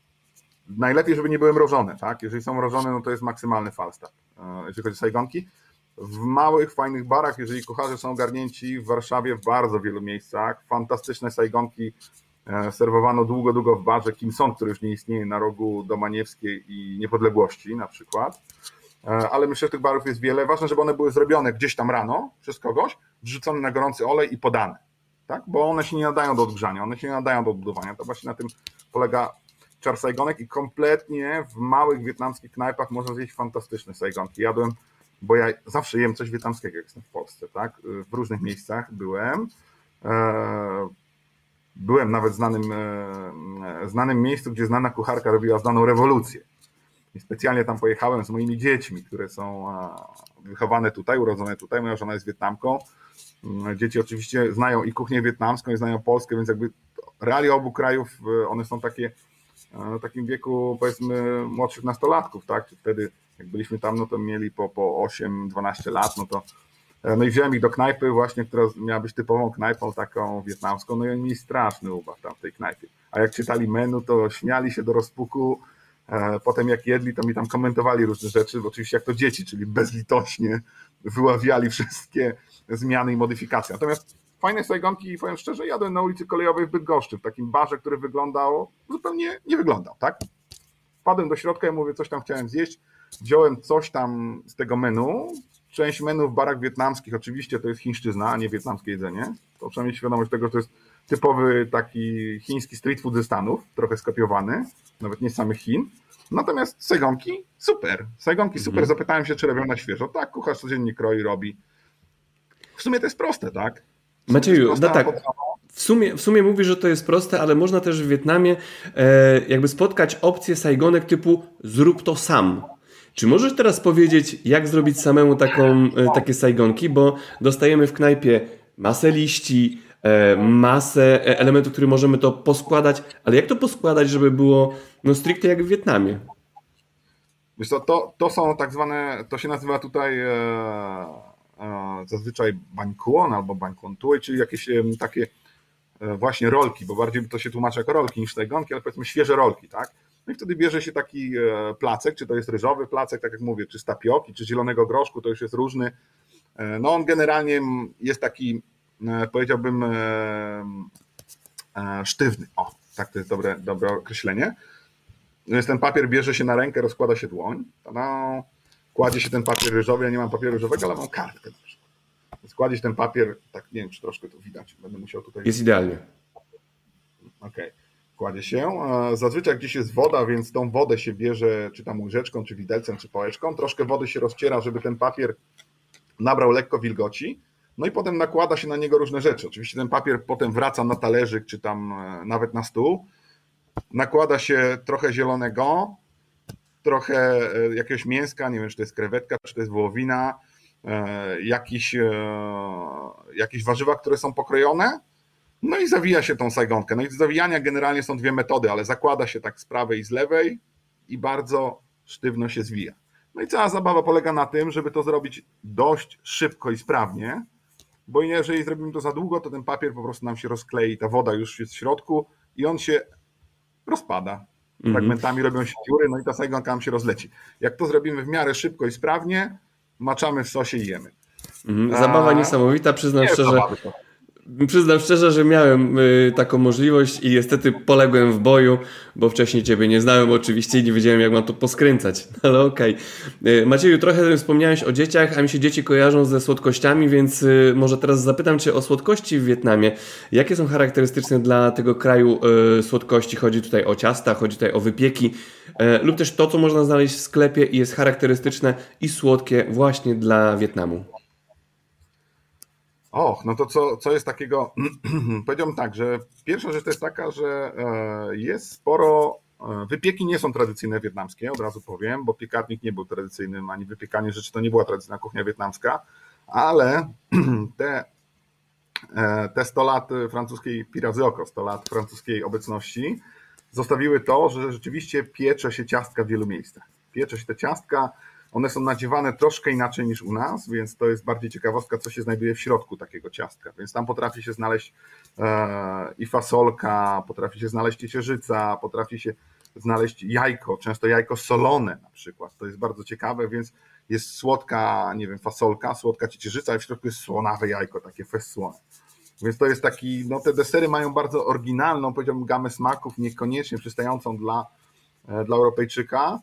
najlepiej, żeby nie były mrożone, tak? Jeżeli są mrożone, no to jest maksymalny falstart, jeżeli chodzi o sajgonki. W małych, fajnych barach, jeżeli kucharze są ogarnięci w Warszawie, w bardzo wielu miejscach, fantastyczne sajgonki E, serwowano długo, długo w barze Kim Son, który już nie istnieje na rogu Domaniewskiej i Niepodległości na przykład. E, ale myślę, że tych barów jest wiele. Ważne, żeby one były zrobione gdzieś tam rano przez kogoś, wrzucone na gorący olej i podane. Tak? Bo one się nie nadają do odgrzania, one się nie nadają do odbudowania. To właśnie na tym polega czar sajgonek i kompletnie w małych wietnamskich knajpach można zjeść fantastyczne sajgonki. Jadłem, bo ja zawsze jem coś wietnamskiego, jak jestem w Polsce, tak? W różnych miejscach byłem. E, Byłem nawet w znanym, e, znanym miejscu, gdzie znana kucharka robiła znaną rewolucję. I specjalnie tam pojechałem z moimi dziećmi, które są wychowane tutaj, urodzone tutaj. Moja żona jest Wietnamką. Mm, dzieci oczywiście znają i kuchnię wietnamską, i znają Polskę, więc jakby realia obu krajów, e, one są takie w takim wieku powiedzmy młodszych nastolatków, tak? Wtedy jak byliśmy tam, no to mieli po, po 8-12 lat, no to E, no i wziąłem ich do knajpy właśnie, która miała być typową knajpą taką wietnamską, no i oni mieli straszny ubaw tam w tej knajpie. A jak czytali menu, to śmiali się do rozpuku, e, potem jak jedli, to mi tam komentowali różne rzeczy, oczywiście jak to dzieci, czyli bezlitośnie, wyławiali wszystkie zmiany i modyfikacje. Natomiast fajne sajgonki, powiem szczerze, jadłem na ulicy Kolejowej w Bydgoszczy, w takim barze, który wyglądał, zupełnie nie wyglądał, tak? Wpadłem do środka i mówię, coś tam chciałem zjeść, wziąłem coś tam z tego menu, część menu w barach wietnamskich, oczywiście to jest chińszczyzna, a nie wietnamskie jedzenie, to trzeba mieć świadomość tego, że to jest typowy taki chiński street food ze Stanów, trochę skopiowany, nawet nie z samych Chin, Natomiast Saigonki super. Saigonki super. Mhm. Zapytałem się, czy robią na świeżo. Tak, kucharz codziennie kroi, robi. W sumie to jest proste, tak? Macieju, no tak. W sumie, w sumie mówisz, że to jest proste, ale można też w Wietnamie e, jakby spotkać opcję Saigonek typu zrób to sam. Czy możesz teraz powiedzieć, jak zrobić samemu taką, e, takie Saigonki? Bo dostajemy w knajpie masę liści, e, masę e, elementów, które możemy to poskładać, ale jak to poskładać, żeby było no stricte jak w Wietnamie? Wiesz co, to, to są tak zwane, to się nazywa tutaj e, zazwyczaj bańkuon albo bańkuon tuj, czyli jakieś takie e, właśnie rolki, bo bardziej to się tłumaczy jako rolki niż tajgonki, ale powiedzmy świeże rolki, tak? No i wtedy bierze się taki e, placek, czy to jest ryżowy placek, tak jak mówię, czy z tapioki, czy zielonego groszku, to już jest różny. E, no on generalnie jest taki, powiedziałbym, sztywny. O, tak to jest dobre, dobre określenie. Więc ten papier bierze się na rękę, rozkłada się dłoń, no, kładzie się ten papier ryżowy, ja nie mam papieru ryżowego, ale mam kartkę na przykład. Więc kładzie się ten papier, tak nie wiem, czy troszkę to widać, będę musiał tutaj... Jest idealnie. Okej. Okay. Kładzie się. Zazwyczaj gdzieś jest woda, więc tą wodę się bierze, czy tam łyżeczką, czy widelcem, czy pałeczką. Troszkę wody się rozciera, żeby ten papier nabrał lekko wilgoci. No i potem nakłada się na niego różne rzeczy. Oczywiście ten papier potem wraca na talerzyk, czy tam e, nawet na stół nakłada się trochę zielonego, trochę e, jakiegoś mięska, nie wiem, czy to jest krewetka, czy to jest wołowina, e, jakieś, e, jakieś warzywa, które są pokrojone, no i zawija się tą sajgonkę. No i zawijania generalnie są dwie metody, ale zakłada się tak z prawej i z lewej i bardzo sztywno się zwija. No i cała zabawa polega na tym, żeby to zrobić dość szybko i sprawnie, bo jeżeli zrobimy to za długo, to ten papier po prostu nam się rozklei, ta woda już jest w środku i on się rozpada. Mhm. Fragmentami mm -hmm. robią się dziury, no i ta sajgonka nam się rozleci. Jak to zrobimy w miarę szybko i sprawnie, maczamy w sosie i jemy. Mhm. Zabawa A... niesamowita, przyznam szczerze. Przyznam szczerze, że miałem y, taką możliwość i niestety poległem w boju, bo wcześniej Ciebie nie znałem oczywiście i nie wiedziałem jak mam to poskręcać, ale okej. Okay. Macieju, trochę wspomniałeś o dzieciach, a mi się dzieci kojarzą ze słodkościami, więc y, może teraz zapytam Cię o słodkości w Wietnamie. Jakie są charakterystyczne dla tego kraju y, słodkości? Chodzi tutaj o ciasta, chodzi tutaj o wypieki lub też to, co można znaleźć w sklepie i jest charakterystyczne i słodkie właśnie dla Wietnamu. Och, no to co, co jest takiego? Powiedziałbym tak, że pierwsza rzecz to jest taka, że e, jest sporo. E, wypieki nie są tradycyjne wietnamskie, od razu powiem, bo piekarnik nie był tradycyjnym, ani wypiekanie rzeczy to nie była tradycyjna kuchnia wietnamska, ale te, e, te 100 lat francuskiej pirazy oko, 100 lat francuskiej obecności zostawiły to, że rzeczywiście piecze się ciastka w wielu miejscach. Piecze się te ciastka, one są nadziewane troszkę inaczej niż u nas, więc to jest bardziej ciekawostka, co się znajduje w środku takiego ciastka. Więc tam potrafi się znaleźć e, i fasolka, potrafi się znaleźć ciecierzyca, potrafi się znaleźć jajko, często jajko solone na przykład. To jest bardzo ciekawe, więc jest słodka, nie wiem, fasolka, słodka ciecierzyca, i w środku jest słonawe jajko, takie fest słone. Więc to jest taki, no te desery mają bardzo oryginalną, powiedziałbym, gamę smaków, niekoniecznie przystającą dla, e, dla Europejczyka,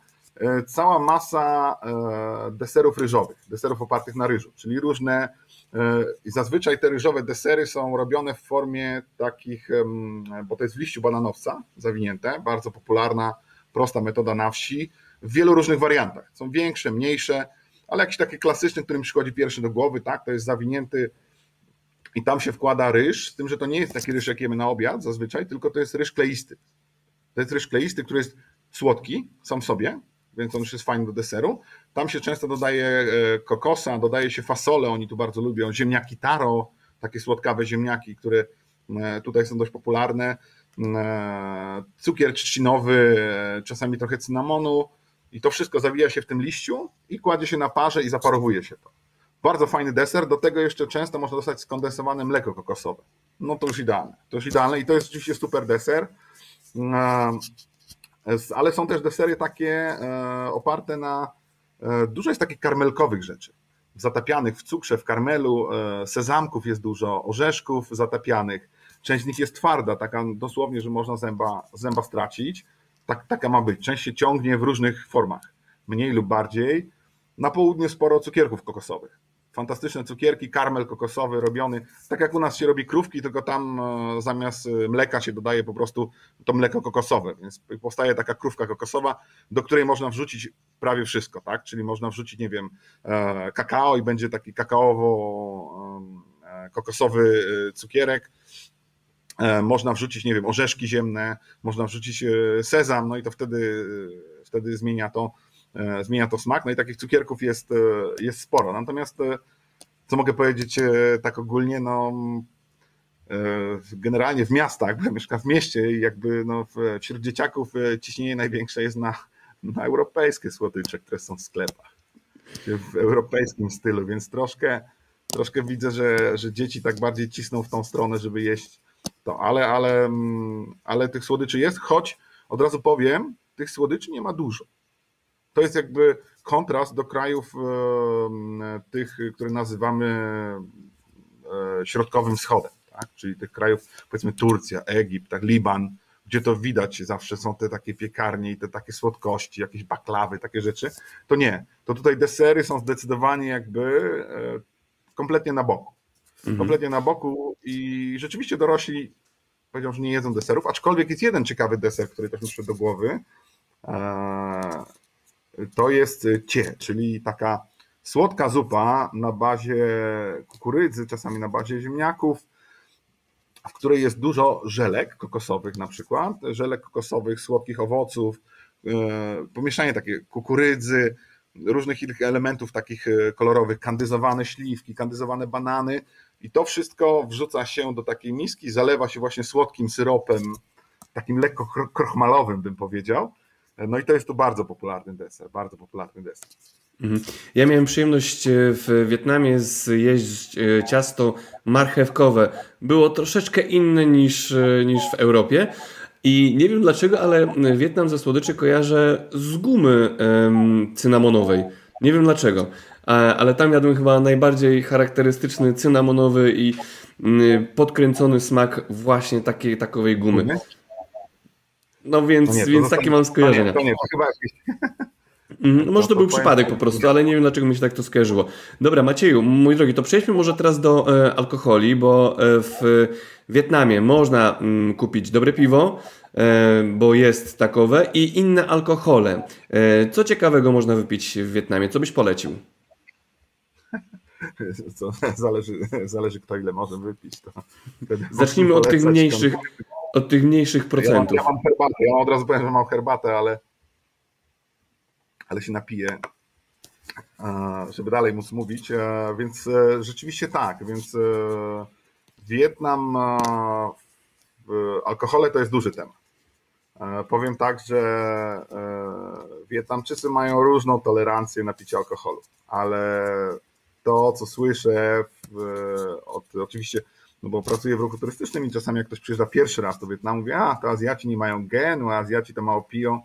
cała masa e, deserów ryżowych, deserów opartych na ryżu, czyli różne, e, i zazwyczaj te ryżowe desery są robione w formie takich, bo to jest w liściu bananowca zawinięte, bardzo popularna, prosta metoda na wsi, w wielu różnych wariantach. Są większe, mniejsze, ale jakiś taki klasyczny, który mi przychodzi pierwszy do głowy, tak, to jest zawinięty i tam się wkłada ryż, z tym, że to nie jest taki ryż, jak jemy na obiad zazwyczaj, tylko to jest ryż kleisty. To jest ryż kleisty, który jest słodki sam w sobie, więc on już jest fajny do deseru. Tam się często dodaje e, kokosa, dodaje się fasole, oni tu bardzo lubią, ziemniaki taro, takie słodkawe ziemniaki, które e, tutaj są dość popularne, e, cukier trzcinowy, czasami trochę cynamonu i to wszystko zawija się w tym liściu i kładzie się na parze i zaparowuje się to. Bardzo fajny deser, do tego jeszcze często można dostać skondensowane mleko kokosowe. No to już idealne. To już idealne i to jest oczywiście super deser ale są też desery takie e, oparte na, e, dużo jest takich karmelkowych rzeczy. zatapianych w cukrze, w karmelu, sezamków jest dużo, orzeszków zatapianych. Część z nich jest twarda, taka dosłownie, że można zęba, zęba stracić. Tak, taka ma być. Część się ciągnie w różnych formach, mniej lub bardziej. Na południe sporo cukierków kokosowych fantastyczne cukierki, karmel kokosowy robiony, tak jak u nas się robi krówki, tylko tam e, zamiast e, mleka się dodaje po prostu to mleko kokosowe, więc powstaje taka krówka kokosowa, do której można wrzucić prawie wszystko, tak? Czyli można wrzucić, nie wiem, e, kakao i będzie taki kakaowo-kokosowy cukierek, można wrzucić, nie wiem, orzeszki ziemne, można wrzucić sezam, no i to wtedy, wtedy zmienia to. E, zmienia to smak. No i takich cukierków jest, e, jest sporo. Natomiast e, co mogę powiedzieć tak ogólnie, no generalnie w miastach, bo ja mieszkam w mieście i jakby no, wśród dzieciaków ciśnienie największe jest na, na europejskie słodycze, które są w sklepach. W europejskim stylu, więc troszkę, troszkę widzę, że, że dzieci tak bardziej cisną w tą stronę, żeby jeść to, ale, ale, mm, ale tych słodyczy jest, choć od razu powiem, tych słodyczy nie ma dużo to jest jakby kontrast do krajów e, tych, które nazywamy e, środkowym wschodem, tak? czyli tych krajów, powiedzmy Turcja, Egipt, tak, Liban, gdzie to widać, zawsze są te takie piekarnie i te takie słodkości, jakieś baklawy, takie rzeczy, to nie. To tutaj desery są zdecydowanie jakby e, kompletnie na boku. Mhm. Kompletnie na boku i rzeczywiście dorośli powiedział, że nie jedzą deserów, aczkolwiek jest jeden ciekawy deser, który też mi przyszedł do głowy to jest cie, czyli taka słodka zupa na bazie kukurydzy, czasami na bazie ziemniaków, w której jest dużo żelek kokosowych na przykład, żelek kokosowych, słodkich owoców, e, pomieszanie takie kukurydzy, różnych innych elementów takich e, kolorowych, kandyzowane śliwki, kandyzowane banany i to wszystko wrzuca się do takiej miski, zalewa się właśnie słodkim syropem, takim lekko krochmalowym bym powiedział no i to jest tu bardzo popularny deser, bardzo popularny deser. Mhm. Ja miałem przyjemność e, w Wietnamie zjeść e, ciasto marchewkowe. Było troszeczkę inne niż, e, niż w Europie. I nie wiem dlaczego, ale Wietnam ze słodyczy kojarzę z gumy um, cynamonowej. Nie wiem dlaczego, ale tam jadłem chyba najbardziej charakterystyczny cynamonowy i podkręcony smak właśnie takiej takowej gumy. Mhm. No więc, nie, więc takie mam skojarzenia. To nie, to chyba. Mm, może to, był przypadek po prostu, ale nie wiem dlaczego mi się tak to skojarzyło. Dobra, Macieju, mój drogi, to przejdźmy może teraz do e, alkoholi, bo e, w Wietnamie można mm, kupić dobre piwo, e, bo jest takowe i inne alkohole. E, co ciekawego można wypić w Wietnamie? Co byś polecił? Co, zależy, zależy kto ile może wypić. To Zacznijmy od tych mniejszych, od tych mniejszych procentów. Ja mam, ja mam herbatę, ja od razu powiem, że mam herbatę, ale, ale się napiję, żeby dalej móc mówić. E, więc e, rzeczywiście tak, więc e, Wietnam, alkohole to jest duży temat. Powiem tak, że Wietnamczycy mają różną tolerancję na picie alkoholu, ale to, co słyszę, od, oczywiście no bo pracuję w ruchu turystycznym i czasami jak ktoś przyjeżdża pierwszy raz do Wietnamu, mówi, a to Azjaci nie mają genu, Azjaci to mało piją.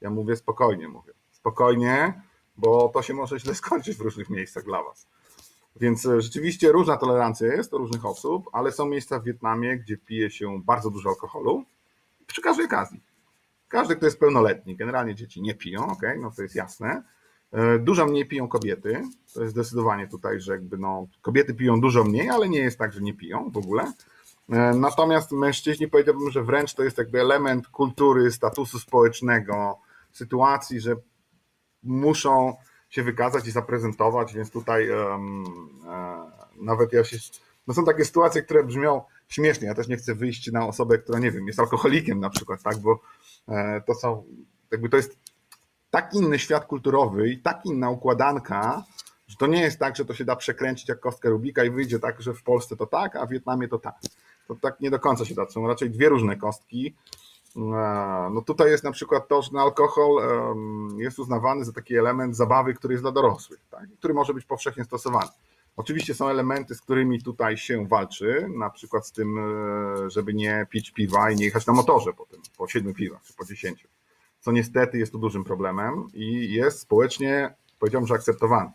Ja mówię spokojnie, mówię, spokojnie, bo to się może źle skończyć w różnych miejscach dla was. Więc e, rzeczywiście różna tolerancja jest do różnych osób, ale są miejsca w Wietnamie, gdzie pije się bardzo dużo alkoholu przy każdej okazji. Każdy, kto jest pełnoletni, generalnie dzieci nie piją, ok, no to jest jasne, dużo mniej piją kobiety. To jest zdecydowanie tutaj, że jakby no, kobiety piją dużo mniej, ale nie jest tak, że nie piją w ogóle. E, natomiast mężczyźni powiedziałbym, że wręcz to jest jakby element kultury, statusu społecznego, sytuacji, że muszą się wykazać i zaprezentować, więc tutaj um, e, nawet ja się. No są takie sytuacje, które brzmią śmiesznie. Ja też nie chcę wyjść na osobę, która nie wiem, jest alkoholikiem na przykład, tak, bo e, to są, jakby to jest tak inny świat kulturowy i tak inna układanka, że to nie jest tak, że to się da przekręcić jak kostkę Rubika i wyjdzie tak, że w Polsce to tak, a w Wietnamie to tak. To tak nie do końca się da. To są raczej dwie różne kostki. E, no tutaj jest na przykład to, że alkohol jest uznawany za taki element zabawy, który jest dla dorosłych, tak? który może być powszechnie stosowany. Oczywiście są elementy, z którymi tutaj się walczy, na przykład z tym, e, żeby nie pić piwa i nie jechać na motorze po tym, po siedmiu piwach czy po dziesięciu co niestety jest tu dużym problemem i jest społecznie, powiedziałbym, że akceptowany.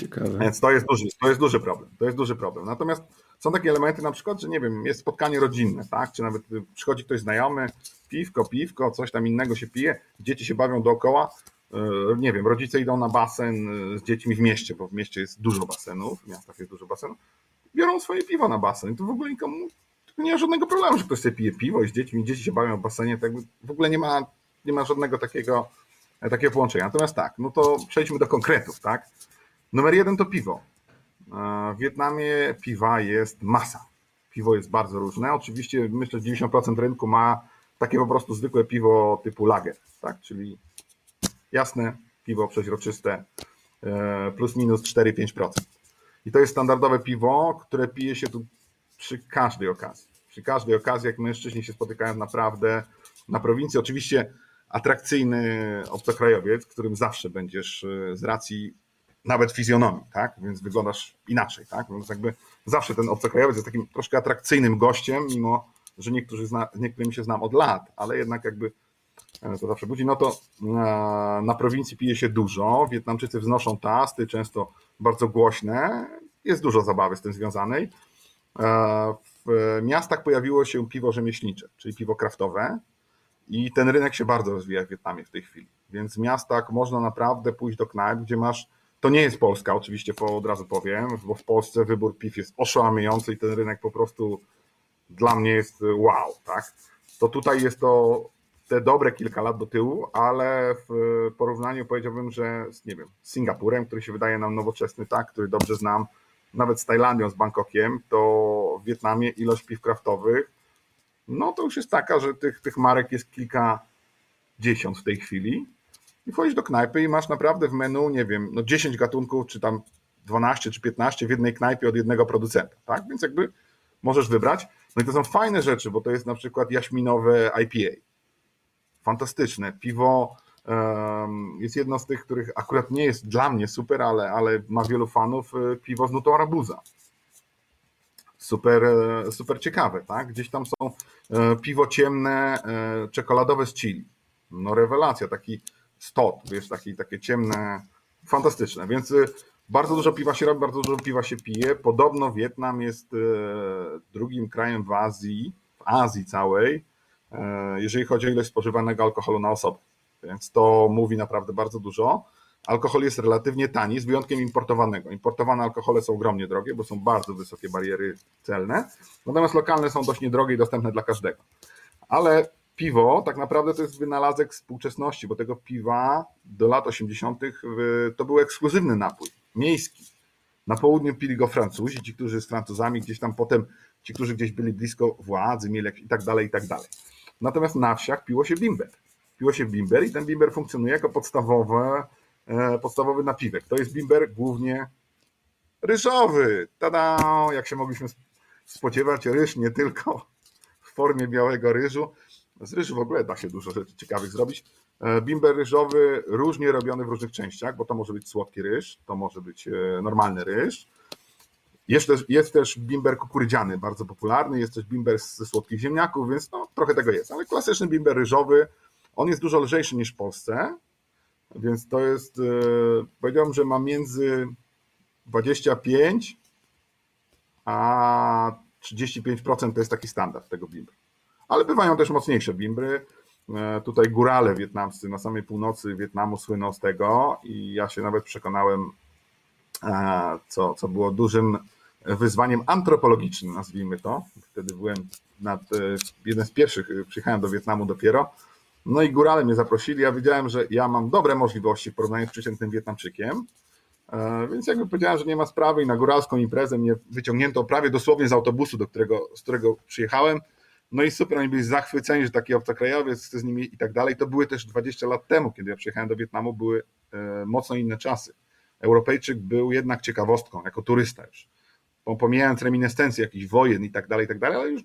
Ciekawe. Więc to jest duży, to jest duży problem. To jest duży problem. Natomiast są takie elementy, na przykład, że nie wiem, jest spotkanie rodzinne, tak? Czy nawet przychodzi ktoś znajomy, piwko, piwko, coś tam innego się pije, dzieci się bawią dookoła. e, Nie wiem, rodzice idą na basen e, z dziećmi w mieście, bo w mieście jest dużo basenów, w miastach jest dużo basenów. Biorą swoje piwo na basen. I to w ogóle nikomu nie ma żadnego problemu, że ktoś sobie pije piwo i z dziećmi, dzieci się bawią w basenie. Tak w ogóle nie ma, nie ma żadnego takiego, e, takiego połączenia. Natomiast tak, no to przejdźmy do konkretów, tak? Numer jeden to piwo. E, W Wietnamie piwa jest masa. Piwo jest bardzo różne. Oczywiście myślę, że 90% rynku ma takie po prostu zwykłe piwo typu lager, tak? czyli jasne piwo przeźroczyste e, plus minus 4-5%. I to jest standardowe piwo, które pije się tu przy każdej okazji. Przy każdej okazji, jak mężczyźni się spotykają naprawdę na prowincji. Oczywiście atrakcyjny obcokrajowiec, którym zawsze będziesz e, z racji nawet fizjonomii, tak? Więc wyglądasz inaczej, tak? Więc jakby zawsze ten obcokrajowiec jest takim troszkę atrakcyjnym gościem, mimo że niektórzy zna, niektórymi się znam od lat, ale jednak jakby e, to zawsze budzi. No to na, na prowincji pije się dużo, Wietnamczycy wznoszą tasty, często bardzo głośne, jest dużo zabawy z tym związanej. W miastach pojawiło się piwo rzemieślnicze, czyli piwo kraftowe i ten rynek się bardzo rozwija w Wietnamie w tej chwili. Więc w miastach można naprawdę pójść do knajp, gdzie masz to nie jest Polska, oczywiście od razu powiem, bo w Polsce wybór piw jest oszałamiający i ten rynek po prostu dla mnie jest wow, tak? To tutaj jest to te dobre kilka lat do tyłu, ale w porównaniu powiedziałbym, że z, nie wiem, Singapurem, który się wydaje nam nowoczesny, tak, który dobrze znam, nawet z Tajlandią, z Bangkokiem, to w Wietnamie ilość piw kraftowych, no to już jest taka, że tych, tych marek jest kilkadziesiąt w tej chwili i wchodzisz do knajpy i masz naprawdę w menu, nie wiem, no 10 gatunków, czy tam 12 czy 15 w jednej knajpie od jednego producenta, tak? Więc jakby możesz wybrać. No i to są fajne rzeczy, bo to jest na przykład jaśminowe IPA. Fantastyczne. Piwo jest jedno z tych, których akurat nie jest dla mnie super, ale, ale ma wielu fanów. e, Piwo z nutą arabuza. Super, e, super ciekawe, tak? Gdzieś tam są e, piwo ciemne, e, czekoladowe z chili. No rewelacja, taki stot, wiesz, taki, takie ciemne, fantastyczne. Więc y, bardzo dużo piwa się robi, bardzo dużo piwa się pije. Podobno Wietnam jest drugim krajem w Azji, w Azji całej, jeżeli chodzi o ilość spożywanego alkoholu na osobę. Więc to mówi naprawdę bardzo dużo. Alkohol jest relatywnie tani, z wyjątkiem importowanego. Importowane alkohole są ogromnie drogie, bo są bardzo wysokie bariery celne, natomiast lokalne są dość niedrogie i dostępne dla każdego. Ale piwo tak naprawdę to jest wynalazek współczesności, bo tego piwa do lat 80. w- to był ekskluzywny napój, miejski. Na południu pili go Francuzi, ci, którzy z Francuzami, gdzieś tam potem ci, którzy gdzieś byli blisko władzy, mieli i tak dalej, i tak dalej. Natomiast na wsiach piło się bimber. Piło się bimber i ten bimber funkcjonuje jako podstawowe, e, podstawowy napiwek. To jest bimber głównie ryżowy. Tada! Jak się mogliśmy spodziewać, ryż nie tylko w formie białego ryżu. Z ryżu w ogóle da się dużo rzeczy ciekawych zrobić. E, Bimber ryżowy różnie robiony w różnych częściach, bo to może być słodki ryż, to może być e, normalny ryż. Jest też, jest też bimber kukurydziany, bardzo popularny, jest też bimber ze słodkich ziemniaków, więc no, trochę tego jest. Ale klasyczny bimber ryżowy, on jest dużo lżejszy niż w Polsce, więc to jest, e, powiedziałbym, że ma między 25 a 35% to jest taki standard tego bimbru. Ale bywają też mocniejsze bimbry. E, Tutaj górale wietnamscy na samej północy Wietnamu słyną z tego i ja się nawet przekonałem, e, co, co było dużym wyzwaniem antropologicznym, nazwijmy to. Wtedy byłem nad, jeden z pierwszych, przyjechałem do Wietnamu dopiero. No i górale mnie zaprosili. Ja wiedziałem, że ja mam dobre możliwości w porównaniu z przeciętnym Wietnamczykiem. E, Więc jakby powiedziałem, że nie ma sprawy i na góralską imprezę mnie wyciągnięto prawie dosłownie z autobusu, do którego, z którego przyjechałem. No i super, oni byli zachwyceni, że taki obcokrajowiec chce z nimi i tak dalej. To były też 20 lat temu, kiedy ja przyjechałem do Wietnamu, były e, mocno inne czasy. Europejczyk był jednak ciekawostką, jako turysta już. Po- Pomijając reminiscencje jakichś wojen i tak dalej, i tak dalej, ale już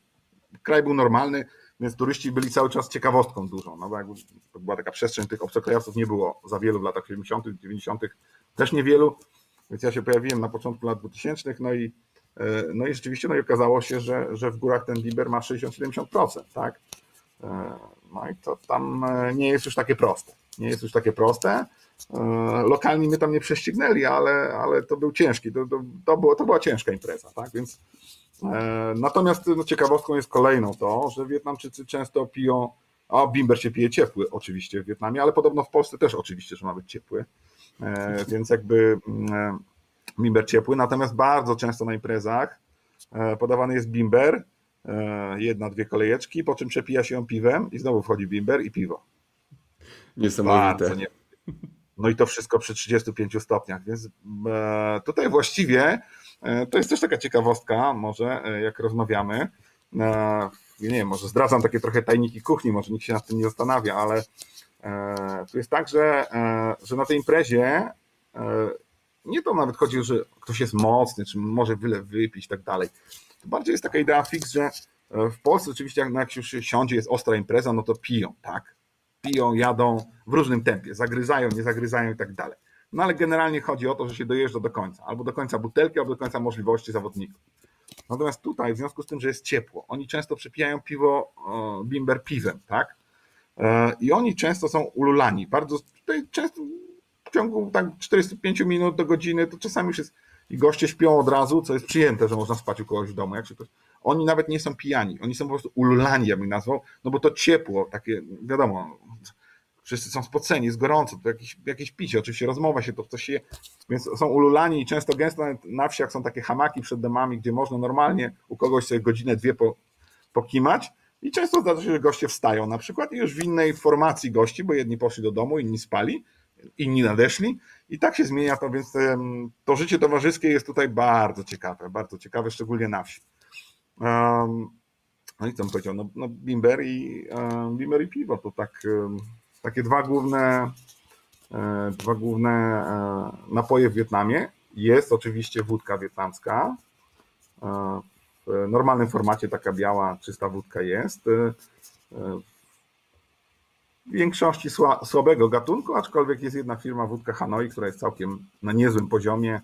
kraj był normalny, więc turyści byli cały czas ciekawostką dużą. No bo jakby była taka przestrzeń, tych obcokrajowców nie było za wielu w latach 70., 90., też niewielu, więc ja się pojawiłem na początku lat 2000, no i, e, no i rzeczywiście no i okazało się, że, że w górach ten Liber ma 60-70%, tak? E, No i to tam e, nie jest już takie proste. Nie jest już takie proste. lokalni mnie tam nie prześcignęli, ale, ale to był ciężki, to, to, to, było, to była ciężka impreza, tak, więc natomiast no, ciekawostką jest kolejną to, że Wietnamczycy często piją, a bimber się pije ciepły oczywiście w Wietnamie, ale podobno w Polsce też oczywiście, że ma być ciepły, więc jakby mm, bimber ciepły, natomiast bardzo często na imprezach podawany jest bimber, jedna, dwie kolejeczki, po czym przepija się ją piwem i znowu wchodzi bimber i piwo. Niesamowite. Nie... No i to wszystko przy 35 stopniach, więc e, tutaj właściwie e, to jest też taka ciekawostka, może e, jak rozmawiamy. Nie wiem, może zdradzam takie trochę tajniki kuchni, może nikt się nad tym nie zastanawia, ale tu jest tak, że, że na tej imprezie nie to nawet chodzi, że ktoś jest mocny, czy może wyle wypić i tak dalej. To bardziej jest taka idea fix, że w Polsce oczywiście jak, jak już się siądzie, jest ostra impreza, no to piją, tak? piją, jadą w różnym tempie, zagryzają, nie zagryzają i tak dalej. No ale generalnie chodzi o to, że się dojeżdża do końca, albo do końca butelki, albo do końca możliwości zawodników. Natomiast tutaj, w związku z tym, że jest ciepło, oni często przepijają piwo bimber piwem, tak? E, I oni często są ululani. Bardzo tutaj często w ciągu tak 45 minut do godziny, to czasami już jest i goście śpią od razu, co jest przyjęte, że można spać u kogoś w domu. Jak się ktoś, oni nawet nie są pijani, oni są po prostu ululani, ja bym nazwał, no bo to ciepło, takie, wiadomo, wszyscy są spoceni, jest gorąco, to jakieś, jakieś picie, oczywiście rozmowa się, to coś się, więc są ululani i często gęsto na wsiach są takie hamaki przed domami, gdzie można normalnie u kogoś sobie godzinę, dwie po, pokimać. I często zdarza się, że goście wstają na przykład i już w innej formacji gości, bo jedni poszli do domu, inni spali, inni nadeszli. I tak się zmienia to, więc to życie towarzyskie jest tutaj bardzo ciekawe, bardzo ciekawe, szczególnie na wsi. Um, no i co bym powiedział, no, no bimber, i, um, bimber i piwo to tak, um, takie dwa główne, um, dwa główne e, napoje w Wietnamie. Jest oczywiście wódka wietnamska. E, w normalnym formacie taka biała, czysta wódka jest. W większości słabego gatunku, aczkolwiek jest jedna firma wódka Hanoi, która jest całkiem na niezłym poziomie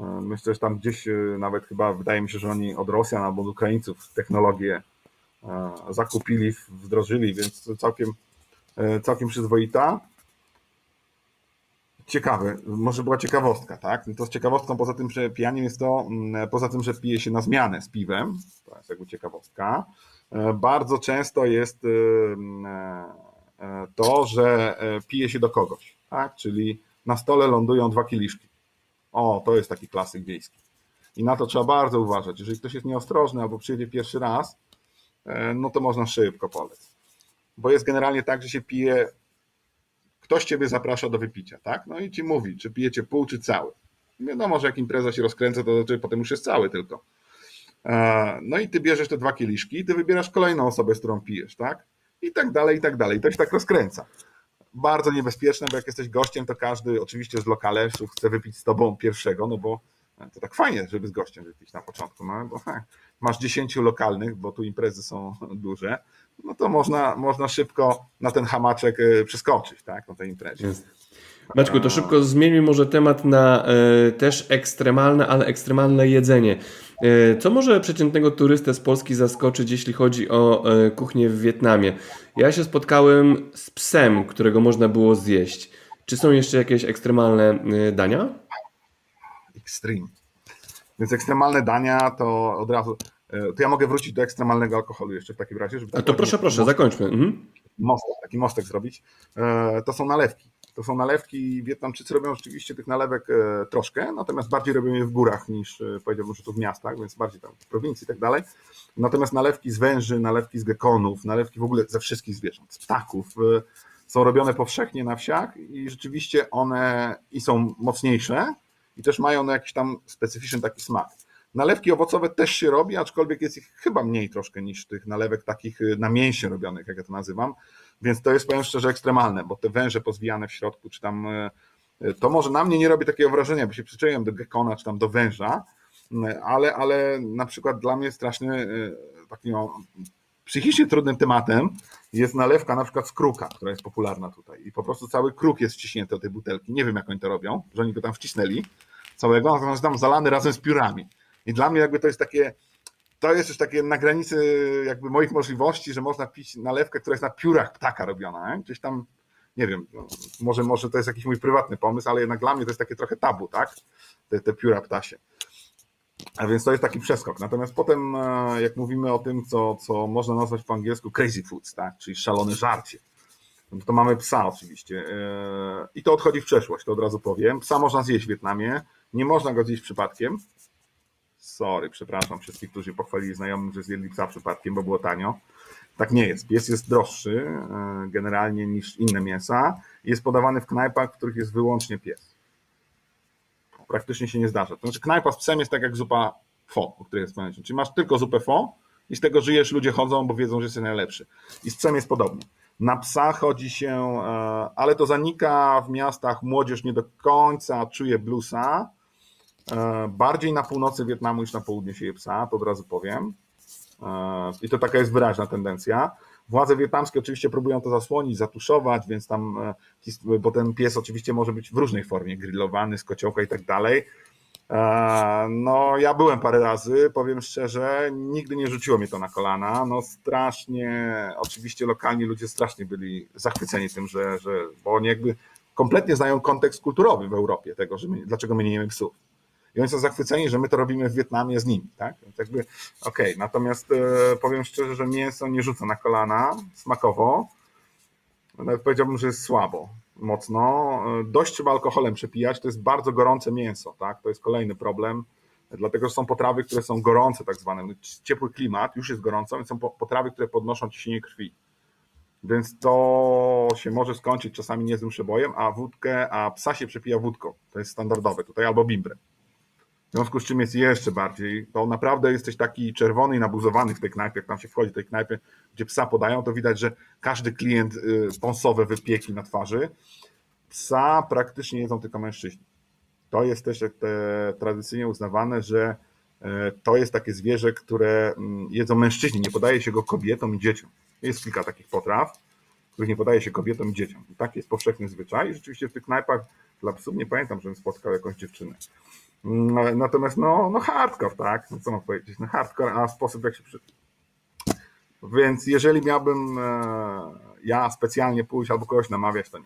E, myślę, że tam gdzieś e, nawet chyba wydaje mi się, że oni od Rosjan albo od Ukraińców technologię e, zakupili, wdrożyli, więc całkiem, całkiem przyzwoita. Ciekawe, może była ciekawostka, tak? No to z ciekawostką poza tym, że pijaniem jest to, mm, poza tym, że pije się na zmianę z piwem, to jest jakby ciekawostka, bardzo często jest to, że pije się do kogoś, tak? Czyli na stole lądują dwa kieliszki. O, to jest taki klasyk wiejski. I na to trzeba bardzo uważać. Jeżeli ktoś jest nieostrożny albo przyjdzie pierwszy raz, e, no to można szybko polec. Bo jest generalnie tak, że się pije, ktoś ciebie zaprasza do wypicia, tak? No i ci mówi, czy pijecie pół, czy cały. Wiadomo, że jak impreza się rozkręca, to znaczy potem już jest cały tylko. E, no i ty bierzesz te dwa kieliszki i ty wybierasz kolejną osobę, z którą pijesz, tak? I tak dalej, i tak dalej. I to się tak rozkręca bardzo niebezpieczne, bo jak jesteś gościem, to każdy oczywiście z lokalersów chce wypić z tobą pierwszego, no bo to tak fajnie, żeby z gościem wypić na początku, no bo masz dziesięciu lokalnych, bo tu imprezy są duże, no to można, można szybko na ten hamaczek e, przeskoczyć, tak, na tej imprezie. Jest. Maćku, to szybko zmieńmy może temat na y, też ekstremalne, ale ekstremalne jedzenie. Y, co może przeciętnego turystę z Polski zaskoczyć, jeśli chodzi o y, kuchnię w Wietnamie? Ja się spotkałem z psem, którego można było zjeść. Czy są jeszcze jakieś ekstremalne dania? Extreme. Więc ekstremalne dania to od razu. To ja mogę wrócić do ekstremalnego alkoholu jeszcze w takim razie. Żeby tak to proszę, proszę, zakończmy. Mhm. Mostek, taki mostek zrobić. To są nalewki. To są nalewki, Wietnamczycy robią rzeczywiście tych nalewek e, troszkę, natomiast bardziej robią je w górach niż e, powiedziałbym, że tu w miastach, więc bardziej tam w prowincji i tak dalej. Natomiast nalewki z węży, nalewki z gekonów, nalewki w ogóle ze wszystkich zwierząt, z ptaków, e, są robione powszechnie na wsiach i rzeczywiście one i są mocniejsze i też mają one jakiś tam specyficzny taki smak. Nalewki owocowe też się robi, aczkolwiek jest ich chyba mniej troszkę niż tych nalewek takich na mięsie robionych, jak ja to nazywam. Więc to jest, powiem szczerze, ekstremalne, bo te węże pozwijane w środku, czy tam, e, to może na mnie nie robi takiego wrażenia, bo się przyczaiłem do gekona, czy tam do węża, ale, ale na przykład dla mnie strasznie takim psychicznie trudnym tematem jest nalewka na przykład z kruka, która jest popularna tutaj i po prostu cały kruk jest wciśnięty do tej butelki. Nie wiem, jak oni to robią, że oni go tam wcisnęli całego, natomiast tam zalany razem z piórami. I dla mnie jakby to jest takie to jest już takie na granicy jakby moich możliwości, że można pić nalewkę, która jest na piórach ptaka robiona. Nie? Gdzieś tam nie wiem, może, może to jest jakiś mój prywatny pomysł, ale jednak dla mnie to jest takie trochę tabu, tak? Te, te pióra ptasie. A więc to jest taki przeskok. Natomiast potem, e, jak mówimy o tym, co, co można nazwać po angielsku crazy foods, tak? czyli szalone żarcie, no to mamy psa oczywiście. E, I to odchodzi w przeszłość, to od razu powiem. Psa można zjeść w Wietnamie, nie można go zjeść przypadkiem. Sorry, przepraszam wszystkich, którzy pochwalili znajomych, że zjedli psa przypadkiem, bo było tanio. Tak nie jest. Pies jest droższy e, generalnie niż inne mięsa. Jest podawany w knajpach, w których jest wyłącznie pies. Praktycznie się nie zdarza. To znaczy knajpa z psem jest tak jak zupa fo, o której wspomniałem. Czyli masz tylko zupę fo i z tego żyjesz, ludzie chodzą, bo wiedzą, że jesteś najlepszy. I z psem jest podobnie. Na psa chodzi się, e, ale to zanika w miastach. Młodzież nie do końca czuje bluesa. E, bardziej na północy Wietnamu niż na południe się je psa, to od razu powiem. I to taka jest wyraźna tendencja. Władze wietnamskie oczywiście próbują to zasłonić, zatuszować, więc tam, e, bo ten pies oczywiście może być w różnej formie, grillowany, z kociołka i tak dalej. E, no, ja byłem parę razy, powiem szczerze, nigdy nie rzuciło mnie to na kolana. No, strasznie, oczywiście lokalni ludzie strasznie byli zachwyceni tym, że, że bo oni jakby kompletnie znają kontekst kulturowy w Europie tego, że my, dlaczego my nie jemy psów i oni są zachwyceni, że my to robimy w Wietnamie z nimi, tak? Jakby okej, okay. natomiast e, powiem szczerze, że mięso nie rzuca na kolana smakowo. Nawet powiedziałbym, że jest słabo, mocno. E, dość trzeba alkoholem przepijać, to jest bardzo gorące mięso, tak? To jest kolejny problem, dlatego że są potrawy, które są gorące tak zwane. Ciepły klimat, już jest gorąco, więc są potrawy, które podnoszą ciśnienie krwi. Więc to się może skończyć czasami niezłym przebojem, a wódkę, a psa się przepija wódką. To jest standardowe tutaj, albo bimbrem. W związku z czym jest jeszcze bardziej, to naprawdę jesteś taki czerwony i nabuzowany w tej knajpie, jak tam się wchodzi do tej knajpy, gdzie psa podają, to widać, że każdy klient y, pąsowe wypieki na twarzy. Psa praktycznie jedzą tylko mężczyźni. To jest też te tradycyjnie uznawane, że e, to jest takie zwierzę, które mm, jedzą mężczyźni, nie podaje się go kobietom i dzieciom. Jest kilka takich potraw, których nie podaje się kobietom i dzieciom. I tak jest powszechny zwyczaj. I rzeczywiście w tych knajpach dla psów nie pamiętam, żebym spotkał jakąś dziewczynę. Mm, natomiast no, no hardcore, tak? No co mam powiedzieć? No hardcore, a sposób jak się przy... Więc jeżeli miałbym e, ja specjalnie pójść albo kogoś namawiać, to nie.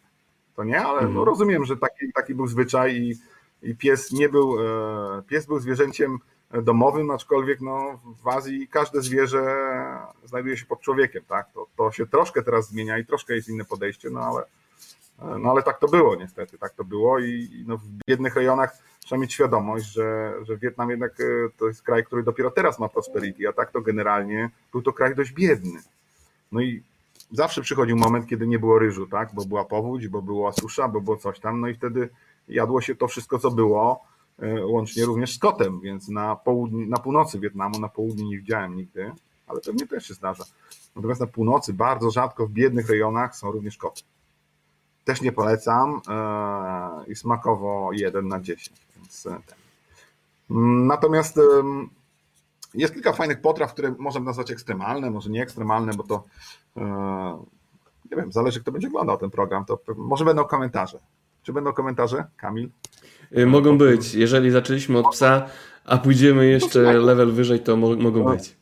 To nie, ale no, mhm. rozumiem, że taki, taki był zwyczaj i, i pies nie był, e, pies był zwierzęciem domowym, aczkolwiek no, w Azji każde zwierzę znajduje się pod człowiekiem, tak? To, to się troszkę teraz zmienia i troszkę jest inne podejście, no ale, no ale tak to było niestety, tak to było i no, w biednych rejonach trzeba mieć świadomość, że, że Wietnam jednak e, to jest kraj, który dopiero teraz ma prosperity, a tak to generalnie był to kraj dość biedny. No i zawsze przychodził moment, kiedy nie było ryżu, tak? Bo była powódź, bo była susza, bo było coś tam, no i wtedy jadło się to wszystko, co było, e, łącznie również z kotem, więc na, południ, na północy Wietnamu, na południu nie widziałem nigdy, ale pewnie też się zdarza. Natomiast na północy bardzo rzadko w biednych rejonach są również koty. Też nie polecam e, i smakowo 1 na 10. Więc e, Natomiast jest kilka fajnych potraw, które możemy nazwać ekstremalne, może nie ekstremalne, bo to e, nie wiem, zależy kto będzie oglądał ten program, to może będą komentarze. Czy będą komentarze, Kamil? Mogą być. Jeżeli zaczęliśmy od psa, a pójdziemy jeszcze level wyżej, to mogą no. być.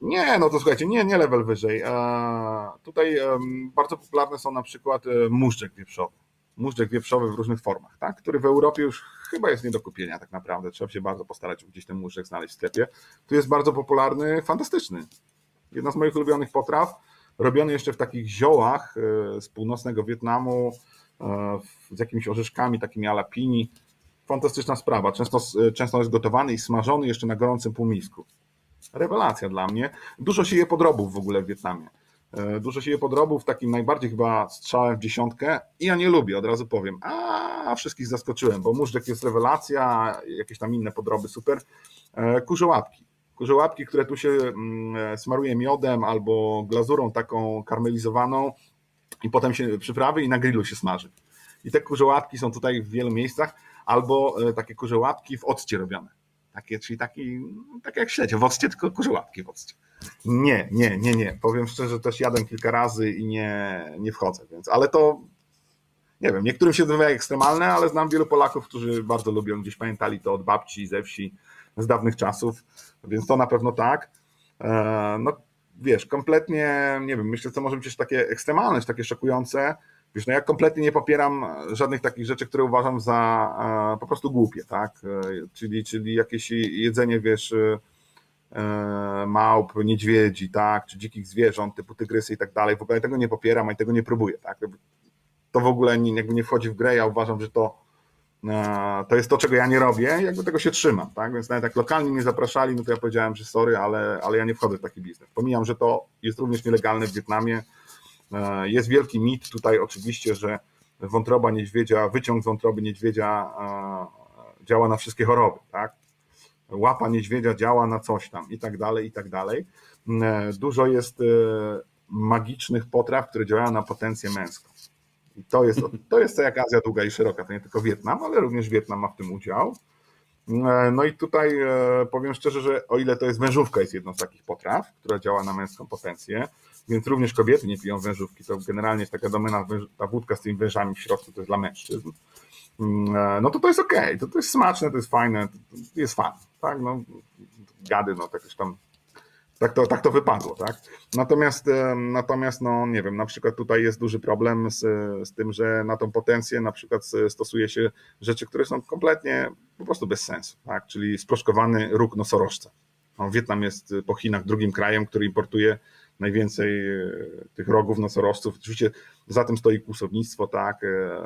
Nie, no to słuchajcie, nie, nie level wyżej. Tutaj bardzo popularne są na przykład e, muszczek wieprzowy. Muszczek wieprzowy w różnych formach, tak? który w Europie już chyba jest nie do kupienia tak naprawdę. Trzeba się bardzo postarać, gdzieś ten muszczek znaleźć w sklepie. Tu jest bardzo popularny, fantastyczny. Jedna z moich ulubionych potraw, robiony jeszcze w takich ziołach e, z północnego Wietnamu, e, z jakimiś orzeszkami takimi alapini. Fantastyczna sprawa. Często, często jest gotowany i smażony jeszcze na gorącym półmisku rewelacja dla mnie. Dużo się je podrobów w ogóle w Wietnamie. E, dużo się je podrobów, takim najbardziej chyba strzałem w dziesiątkę i ja nie lubię, od razu powiem. A wszystkich zaskoczyłem, bo móżdżek jest rewelacja, jakieś tam inne podroby super. E, kurze łapki. Kurze łapki, które tu się mm, e, smaruje miodem albo glazurą taką karmelizowaną i potem się przyprawy i na grillu się smaży. I te kurze łapki są tutaj w wielu miejscach, albo takie kurze łapki w occie robione takie, czyli taki, tak jak śledzie w occie, tylko kurze łapki w. Nie, nie, nie, nie. Powiem szczerze, też jadłem kilka razy i nie, nie wchodzę, więc, ale to nie wiem, niektórym się wydaje ekstremalne, ale znam wielu Polaków, którzy bardzo lubią, gdzieś pamiętali to od babci, ze wsi, z dawnych czasów, więc to na pewno tak. E, no wiesz, kompletnie, nie wiem, myślę, co może być takie ekstremalne, takie szokujące, Wiesz, no ja kompletnie nie popieram żadnych takich rzeczy, które uważam za po prostu głupie, tak? Czyli, czyli jakieś jedzenie, wiesz, małp, niedźwiedzi, tak? Czy dzikich zwierząt typu tygrysy i tak dalej. W ogóle tego nie popieram i tego nie próbuję, tak? To w ogóle nie, jakby nie wchodzi w grę. Ja uważam, że to E, to jest to, czego ja nie robię, jakby tego się trzymam, tak? Więc nawet jak lokalni mnie zapraszali, no to ja powiedziałem, że sorry, ale, ale ja nie wchodzę w taki biznes. Pomijam, że to jest również nielegalne w Wietnamie. E, jest wielki mit tutaj oczywiście, że wątroba niedźwiedzia, wyciąg wątroby niedźwiedzia e, działa na wszystkie choroby, tak? Łapa niedźwiedzia działa na coś tam i tak dalej, i tak dalej. Dużo jest magicznych potraw, które działają na potencję męską. I to jest, to jest to jak Azja długa i szeroka, to nie tylko Wietnam, ale również Wietnam ma w tym udział. E, no i tutaj e, powiem szczerze, że o ile to jest wężówka, jest jedną z takich potraw, która działa na męską potencję, więc również kobiety nie piją wężówki, to generalnie jest taka domena, ta wódka z tymi wężami w środku, to jest dla mężczyzn. Mm, e, no to to jest okej, okay, to, to jest smaczne, to jest fajne, to, jest fan, tak, no gady, no tak tam tak to, tak to wypadło, tak? Natomiast, natomiast, no nie wiem, na przykład tutaj jest duży problem z, z tym, że na tą potencję na przykład stosuje się rzeczy, które są kompletnie po prostu bez sensu, tak? Czyli sproszkowany róg nosorożca. No, Wietnam jest po Chinach drugim krajem, który importuje najwięcej e, tych rogów nosorożców. Oczywiście za tym stoi kłusownictwo, tak, e,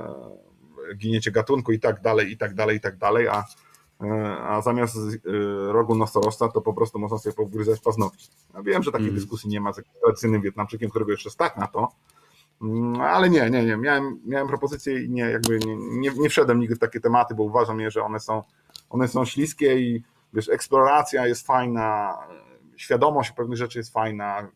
giniecie gatunku i tak dalej, i tak dalej, i tak dalej, a E, a zamiast rogu nosorożca to po prostu można sobie pogryzać paznokcie. Ja wiem, że takiej mm. dyskusji nie ma z tradycyjnym Wietnamczykiem, którego jeszcze stać na to, mm, ale nie, nie, nie. Miałem, miałem propozycję i nie, jakby nie, nie, nie wszedłem nigdy w takie tematy, bo uważam je, że one są, one są śliskie i wiesz, eksploracja jest fajna, świadomość pewnych rzeczy jest fajna,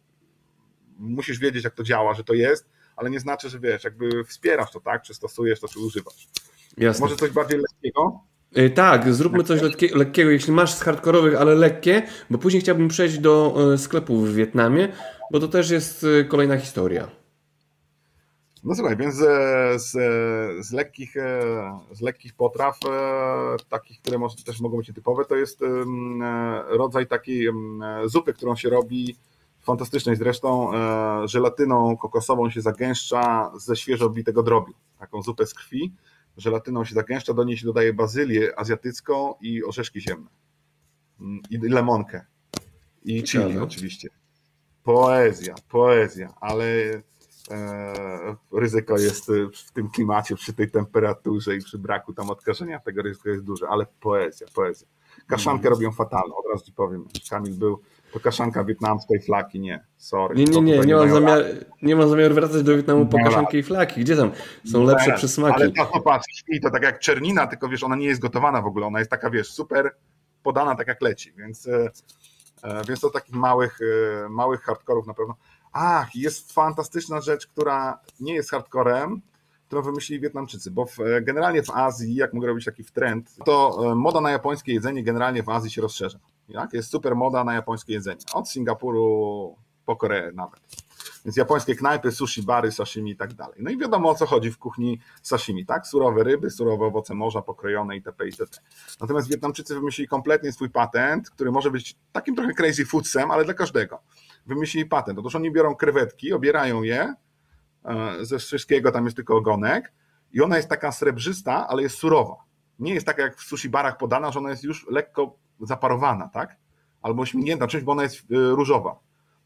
musisz wiedzieć, jak to działa, że to jest, ale nie znaczy, że wiesz, jakby wspierasz to, tak? Czy stosujesz to, czy używasz. Jasne. Może coś bardziej lekkiego? Y, tak, zróbmy coś lekkiego, lekkiego, jeśli masz z hardkorowych, ale lekkie, bo później chciałbym przejść do y, sklepów w Wietnamie, bo to też jest y, kolejna historia. No słuchaj, więc z, z, lekkich, z lekkich potraw, takich, które może, też mogą być nietypowe, to jest rodzaj takiej zupy, którą się robi, fantastycznej zresztą, żelatyną kokosową się zagęszcza ze świeżo obitego drobiu. Taką zupę z krwi żelatyną się zagęszcza, do niej się dodaje bazylię azjatycką i orzeszki ziemne. Mm, I lemonkę. I chili oczywiście. Poezja, poezja, ale e, ryzyko jest w tym klimacie, przy tej temperaturze i przy braku tam odkażenia, tego ryzyko jest duże, ale poezja, poezja. Kaszankę mm. robią fatalną, od razu ci powiem. Kamil był to kaszanka wietnamskiej flaki, nie, sorry. Nie, nie, nie, nie, mam zamiar, nie mam zamiaru wracać do Wietnamu po kaszankę i flaki, gdzie tam są nie, lepsze przysmaki. Ale to popatrz, i to tak jak czernina, tylko wiesz, ona nie jest gotowana w ogóle, ona jest taka, wiesz, super podana tak jak leci, więc, e, e, więc to takich małych, e, małych hardkorów na pewno. Ach, jest fantastyczna rzecz, która nie jest hardcorem, którą wymyślili Wietnamczycy, bo w, generalnie w Azji, jak mogę robić taki trend, to moda na japońskie jedzenie generalnie w Azji się rozszerza. Jak? Jest super moda na japońskie jedzenie. Od Singapuru po Koreę nawet. Więc japońskie knajpy, sushi, bary, sashimi i tak dalej. No i wiadomo o co chodzi w kuchni sashimi, tak? Surowe ryby, surowe owoce morza, pokrojone itp. itp. Natomiast Wietnamczycy wymyślili kompletnie swój patent, który może być takim trochę crazy foodsem, ale dla każdego. Wymyślili patent. Otóż oni biorą krewetki, obierają je, e, ze wszystkiego tam jest tylko ogonek i ona jest taka srebrzysta, ale jest surowa. Nie jest taka jak w sushi barach podana, że ona jest już lekko zaparowana, tak? Albo śmignięta czymś, bo ona jest y, różowa.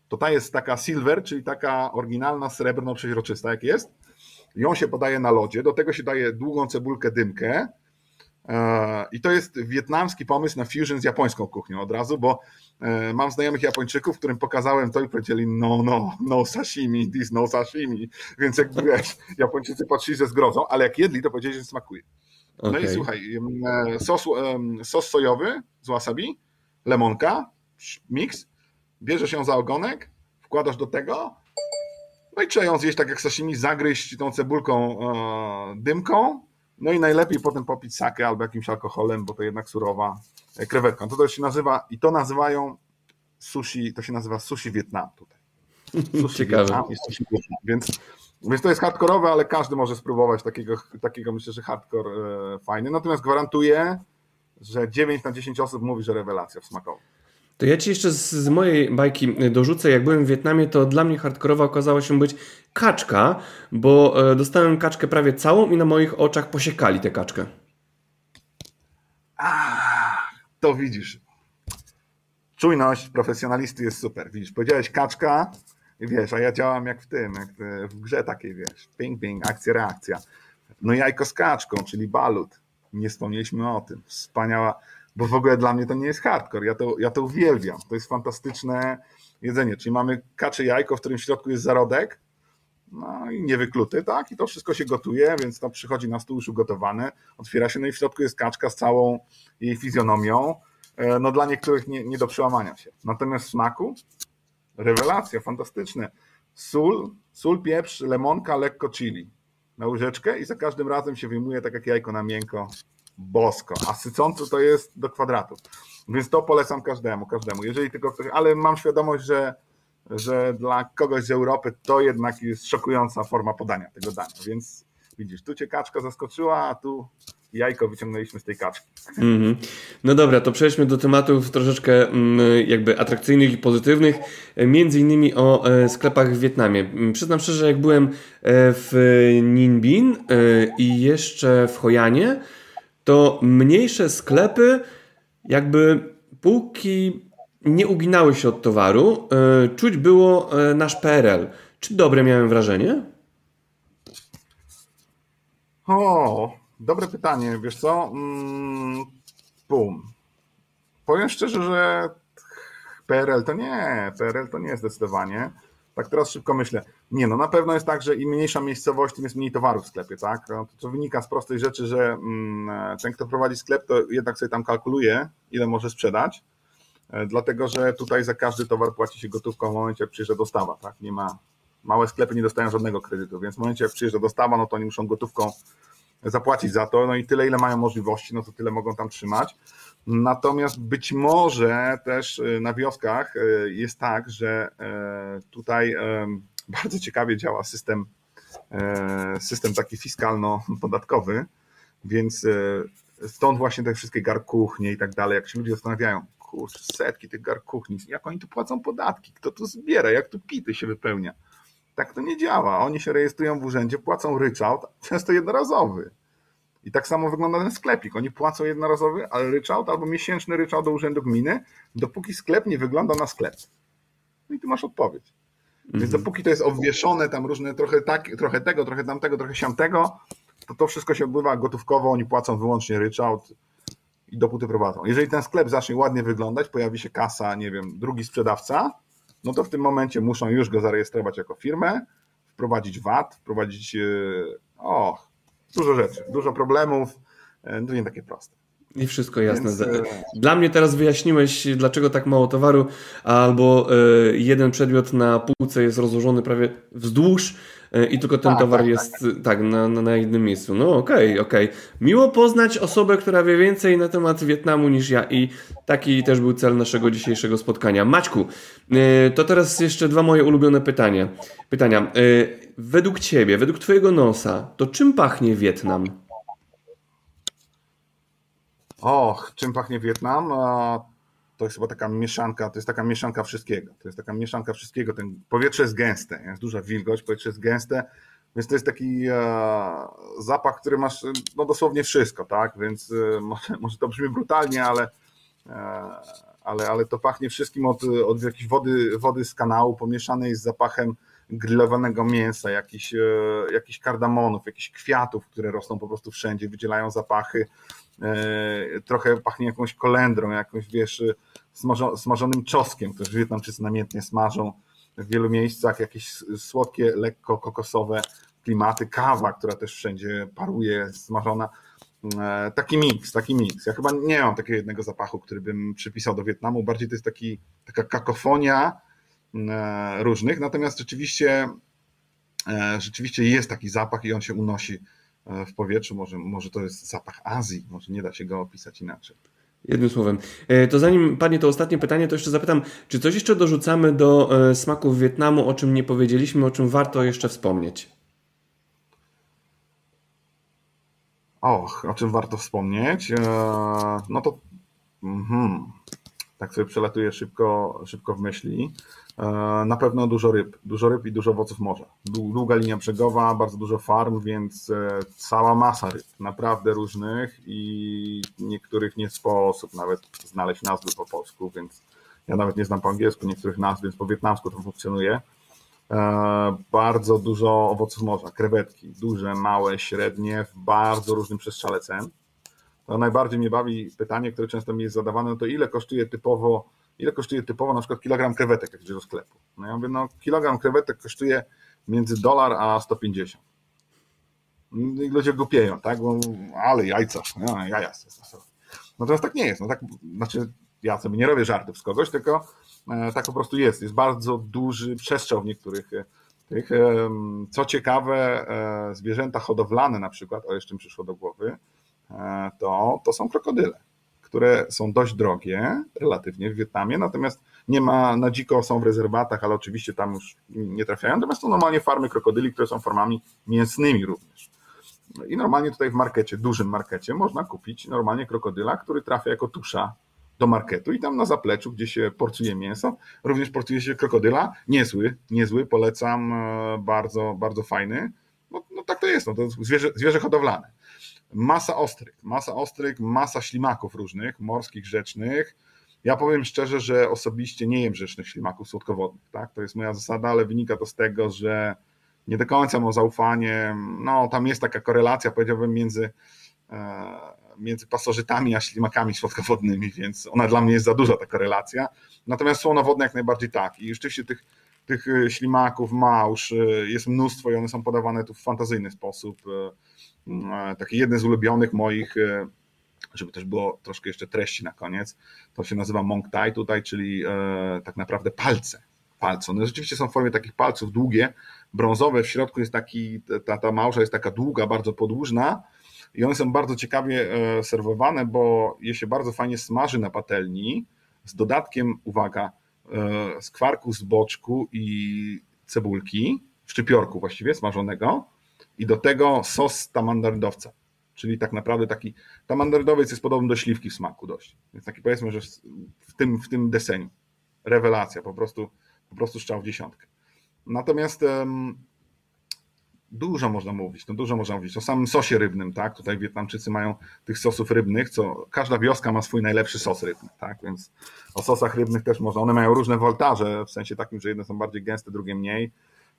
To ta jest taka silver, czyli taka oryginalna, srebrno-przeźroczysta, jak jest. Ją się podaje na lodzie, do tego się daje długą cebulkę, dymkę. E, I to jest wietnamski pomysł na fusion z japońską kuchnią od razu, bo e, mam znajomych Japończyków, którym pokazałem to i powiedzieli no, no, no sashimi, this no sashimi. Więc jak wiesz, Japończycy patrzyli ze zgrozą, ale jak jedli, to powiedzieli, że smakuje. No okay. i słuchaj, sos, sos sojowy z wasabi, lemonka, mix, bierzesz ją za ogonek, wkładasz do tego, no i trzeba ją zjeść tak jak sashimi, zagryźć tą cebulką e, dymką, no i najlepiej potem popić sakę albo jakimś alkoholem, bo to jednak surowa e, krewetka. To, to się nazywa, i to nazywają sushi, to się nazywa sushi Wietnam tutaj. Sushi Ciekawe. Wietnam sushi Wietnam, więc więc to jest hardkorowe, ale każdy może spróbować takiego, takiego myślę, że hardcore e, fajny. Natomiast gwarantuję, że 9 na 10 osób mówi, że rewelacja w smakowo. To ja ci jeszcze z, z, mojej bajki dorzucę. Jak byłem w Wietnamie, to dla mnie hardkorowa okazała się być kaczka, bo e, dostałem kaczkę prawie całą i na moich oczach posiekali tę kaczkę. A, to widzisz. Czujność profesjonalisty jest super. Widzisz, powiedziałeś kaczka, wiesz, a ja działam jak w tym, jak w grze takiej, wiesz, ping, ping, akcja, reakcja. No jajko z kaczką, czyli balut. Nie wspomnieliśmy o tym. Wspaniała, bo w ogóle dla mnie to nie jest hardcore. Ja to, ja to uwielbiam. To jest fantastyczne jedzenie. Czyli mamy kacze jajko, w którym w środku jest zarodek, no i niewykluty, tak? I to wszystko się gotuje, więc to przychodzi na stół już ugotowane, otwiera się, no i w środku jest kaczka z całą jej fizjonomią. E, no dla niektórych nie, nie do przełamania się. Natomiast w smaku rewelacja, fantastyczne. Sól, sól, pieprz, lemonka, lekko chili na łyżeczkę i za każdym razem się wyjmuje tak jak jajko na miękko, bosko. A sycąco to jest do kwadratu. Więc to polecam każdemu, każdemu. Jeżeli tylko ktoś, ale mam świadomość, że, że dla kogoś z Europy to jednak jest szokująca forma podania tego dania. Więc widzisz, tu cię kaczka zaskoczyła, a tu jajko wyciągnęliśmy z tej kaczki. Mm -hmm. No dobra, to przejdźmy do tematów troszeczkę mm, jakby atrakcyjnych i pozytywnych, między innymi o e, sklepach w Wietnamie. Mm, przyznam szczerze, jak byłem e, w Ninh Binh e, i jeszcze w Hojanie, to mniejsze sklepy jakby półki nie uginały się od towaru. Czuć było nasz PRL. Czy dobre miałem wrażenie? O, Dobre pytanie, wiesz co? Mm, bum. Powiem szczerze, że PRL to nie, PRL to nie zdecydowanie. Tak teraz szybko myślę. Nie, no na pewno jest tak, że im mniejsza miejscowość, tym jest mniej towarów w sklepie, tak? No, to, to wynika z prostej rzeczy, że mm, ten, kto prowadzi sklep, to jednak sobie tam kalkuluje, ile może sprzedać, e, dlatego że tutaj za każdy towar płaci się gotówką w momencie, jak przyjeżdża dostawa, tak? Nie ma, małe sklepy nie dostają żadnego kredytu, więc w momencie, jak przyjeżdża dostawa, no to oni muszą gotówką zapłacić za to, no i tyle, ile mają możliwości, no to tyle mogą tam trzymać. Natomiast być może też y, na wioskach y, jest tak, że y, tutaj bardzo ciekawie działa system, system taki fiskalno-podatkowy, więc stąd właśnie te wszystkie garkuchnie i tak dalej, jak się ludzie zastanawiają, kurczę, setki tych garkuchni, jak oni tu płacą podatki, kto tu zbiera, jak tu pity się wypełnia. Tak to nie działa. Oni się rejestrują w urzędzie, płacą ryczałt, często jednorazowy. I tak samo wygląda ten sklepik. Oni płacą jednorazowy, ale ryczałt albo miesięczny ryczałt do urzędu gminy, dopóki sklep nie wygląda na sklep. No i tu masz odpowiedź. Więc mhm. dopóki to jest obwieszone, tam różne trochę, tak, trochę tego, trochę tamtego, trochę siamtego, to to wszystko się odbywa gotówkowo, oni płacą wyłącznie ryczałt i dopóty prowadzą. Jeżeli ten sklep zacznie ładnie wyglądać, pojawi się kasa, nie wiem, drugi sprzedawca, no to w tym momencie muszą już go zarejestrować jako firmę, wprowadzić VAT, wprowadzić, e, o, dużo rzeczy, dużo problemów, e, to nie takie proste. I wszystko jasne. Więc... E, Dla mnie teraz wyjaśniłeś, dlaczego tak mało towaru, albo jeden przedmiot na półce jest rozłożony prawie wzdłuż, E, i tylko ten tak, towar tak, jest tak, tak na, na, jednym miejscu. No okej, okay, okej. Okay. Miło poznać osobę, która wie więcej na temat Wietnamu niż ja i taki też był cel naszego dzisiejszego spotkania. Maćku, e, to teraz jeszcze dwa moje ulubione pytania. Pytania. E, według Ciebie, według Twojego nosa, to czym pachnie Wietnam? Och, czym pachnie Wietnam? to jest chyba taka mieszanka, to jest taka mieszanka wszystkiego. To jest taka mieszanka wszystkiego. Ten powietrze jest gęste, jest duża wilgoć, powietrze jest gęste, więc to jest taki e, zapach, który masz no dosłownie wszystko, tak? Więc e, może, może to brzmi brutalnie, ale, e, ale, ale to pachnie wszystkim od, od jakiejś wody, wody z kanału pomieszanej z zapachem grillowanego mięsa, jakichś, e, jakichś kardamonów, jakichś kwiatów, które rosną po prostu wszędzie, wydzielają zapachy. E, trochę pachnie jakąś kolendrą, jakąś wiesz, smażonym czoskiem, który Wietnamczycy namiętnie smażą w wielu miejscach, jakieś słodkie, lekko kokosowe klimaty, kawa, która też wszędzie paruje, smażona. E, taki miks, taki miks. Ja chyba nie mam takiego jednego zapachu, który bym przypisał do Wietnamu. Bardziej to jest taki, taka kakofonia e, różnych, natomiast rzeczywiście, rzeczywiście jest taki zapach i on się unosi w powietrzu. Może, może to jest zapach Azji, może nie da się go opisać inaczej. Jednym słowem. E, to zanim padnie to ostatnie pytanie, to jeszcze zapytam, czy coś jeszcze dorzucamy do e, smaków Wietnamu, o czym nie powiedzieliśmy, o czym warto jeszcze wspomnieć? Och, o czym warto wspomnieć? E, no to. Mhm. tak sobie przelatuję szybko, szybko w myśli. E, na pewno dużo ryb, dużo ryb i dużo owoców morza. Długa linia brzegowa, bardzo dużo farm, więc e, cała masa ryb, naprawdę różnych i niektórych nie sposób nawet znaleźć nazwy po polsku, więc ja nawet nie znam po angielsku niektórych nazw, więc po wietnamsku to funkcjonuje. E, bardzo dużo owoców morza, krewetki, duże, małe, średnie, w bardzo różnym przestrzale cen. To najbardziej mnie bawi pytanie, które często mi jest zadawane, no to ile kosztuje typowo, ile kosztuje typowo na przykład kilogram krewetek, jak idzie do sklepu? No ja mówię, no kilogram krewetek kosztuje między dolar a 150. I ludzie głupieją, tak? Bo, ale jajca, no, jaja. Natomiast tak nie jest. No tak, znaczy, ja sobie nie robię żartów z kogoś, tylko e, tak po prostu jest. Jest bardzo duży przestrzał w niektórych e, tych. Co ciekawe, e, zwierzęta hodowlane na przykład, o jeszcze mi przyszło do głowy, to, to są krokodyle, które są dość drogie relatywnie w Wietnamie, natomiast nie ma, na dziko są w rezerwatach, ale oczywiście tam już nie trafiają, natomiast są normalnie farmy krokodyli, które są formami mięsnymi również. I normalnie tutaj w markecie, dużym markecie, można kupić normalnie krokodyla, który trafia jako tusza do marketu i tam na zapleczu, gdzie się porcuje mięso, również porcuje się krokodyla. Niezły, niezły, polecam, e, bardzo, bardzo fajny. No, no tak to jest, no, to zwierzę, zwierzę hodowlane. Masa ostryg, masa ostryg, masa ślimaków różnych, morskich, rzecznych. Ja powiem szczerze, że osobiście nie jem rzecznych ślimaków słodkowodnych. Tak? To jest moja zasada, ale wynika to z tego, że nie do końca mam zaufanie. No, tam jest taka korelacja, powiedziałbym, między e, między pasożytami a ślimakami słodkowodnymi, więc ona dla mnie jest za duża ta korelacja. Natomiast słonowodne jak najbardziej tak. I rzeczywiście tych, tych e, ślimaków, małż e, jest mnóstwo i one są podawane tu w fantazyjny sposób. E, taki jeden z ulubionych moich, żeby też było troszkę jeszcze treści na koniec, to się nazywa Monk Tai tutaj, czyli tak naprawdę palce. Palce. One rzeczywiście są w formie takich palców długie, brązowe, w środku jest taki, ta, ta małża jest taka długa, bardzo podłużna, i one są bardzo ciekawie e, serwowane, bo je się bardzo fajnie smaży na patelni z dodatkiem, uwaga, e, skwarku z boczku i cebulki, szczypiorku właściwie smażonego i do tego sos tamandardowca, czyli tak naprawdę taki tamandardowiec jest podobny do śliwki w smaku dość, więc taki powiedzmy, że w tym, w tym deseniu rewelacja, po prostu, po prostu strzał w dziesiątkę. Natomiast Dużo można mówić, no dużo można mówić o samym sosie rybnym, tak? Tutaj Wietnamczycy mają tych sosów rybnych, co każda wioska ma swój najlepszy sos rybny, tak? Więc o sosach rybnych też można, one mają różne woltaże, w sensie takim, że jedne są bardziej gęste, drugie mniej.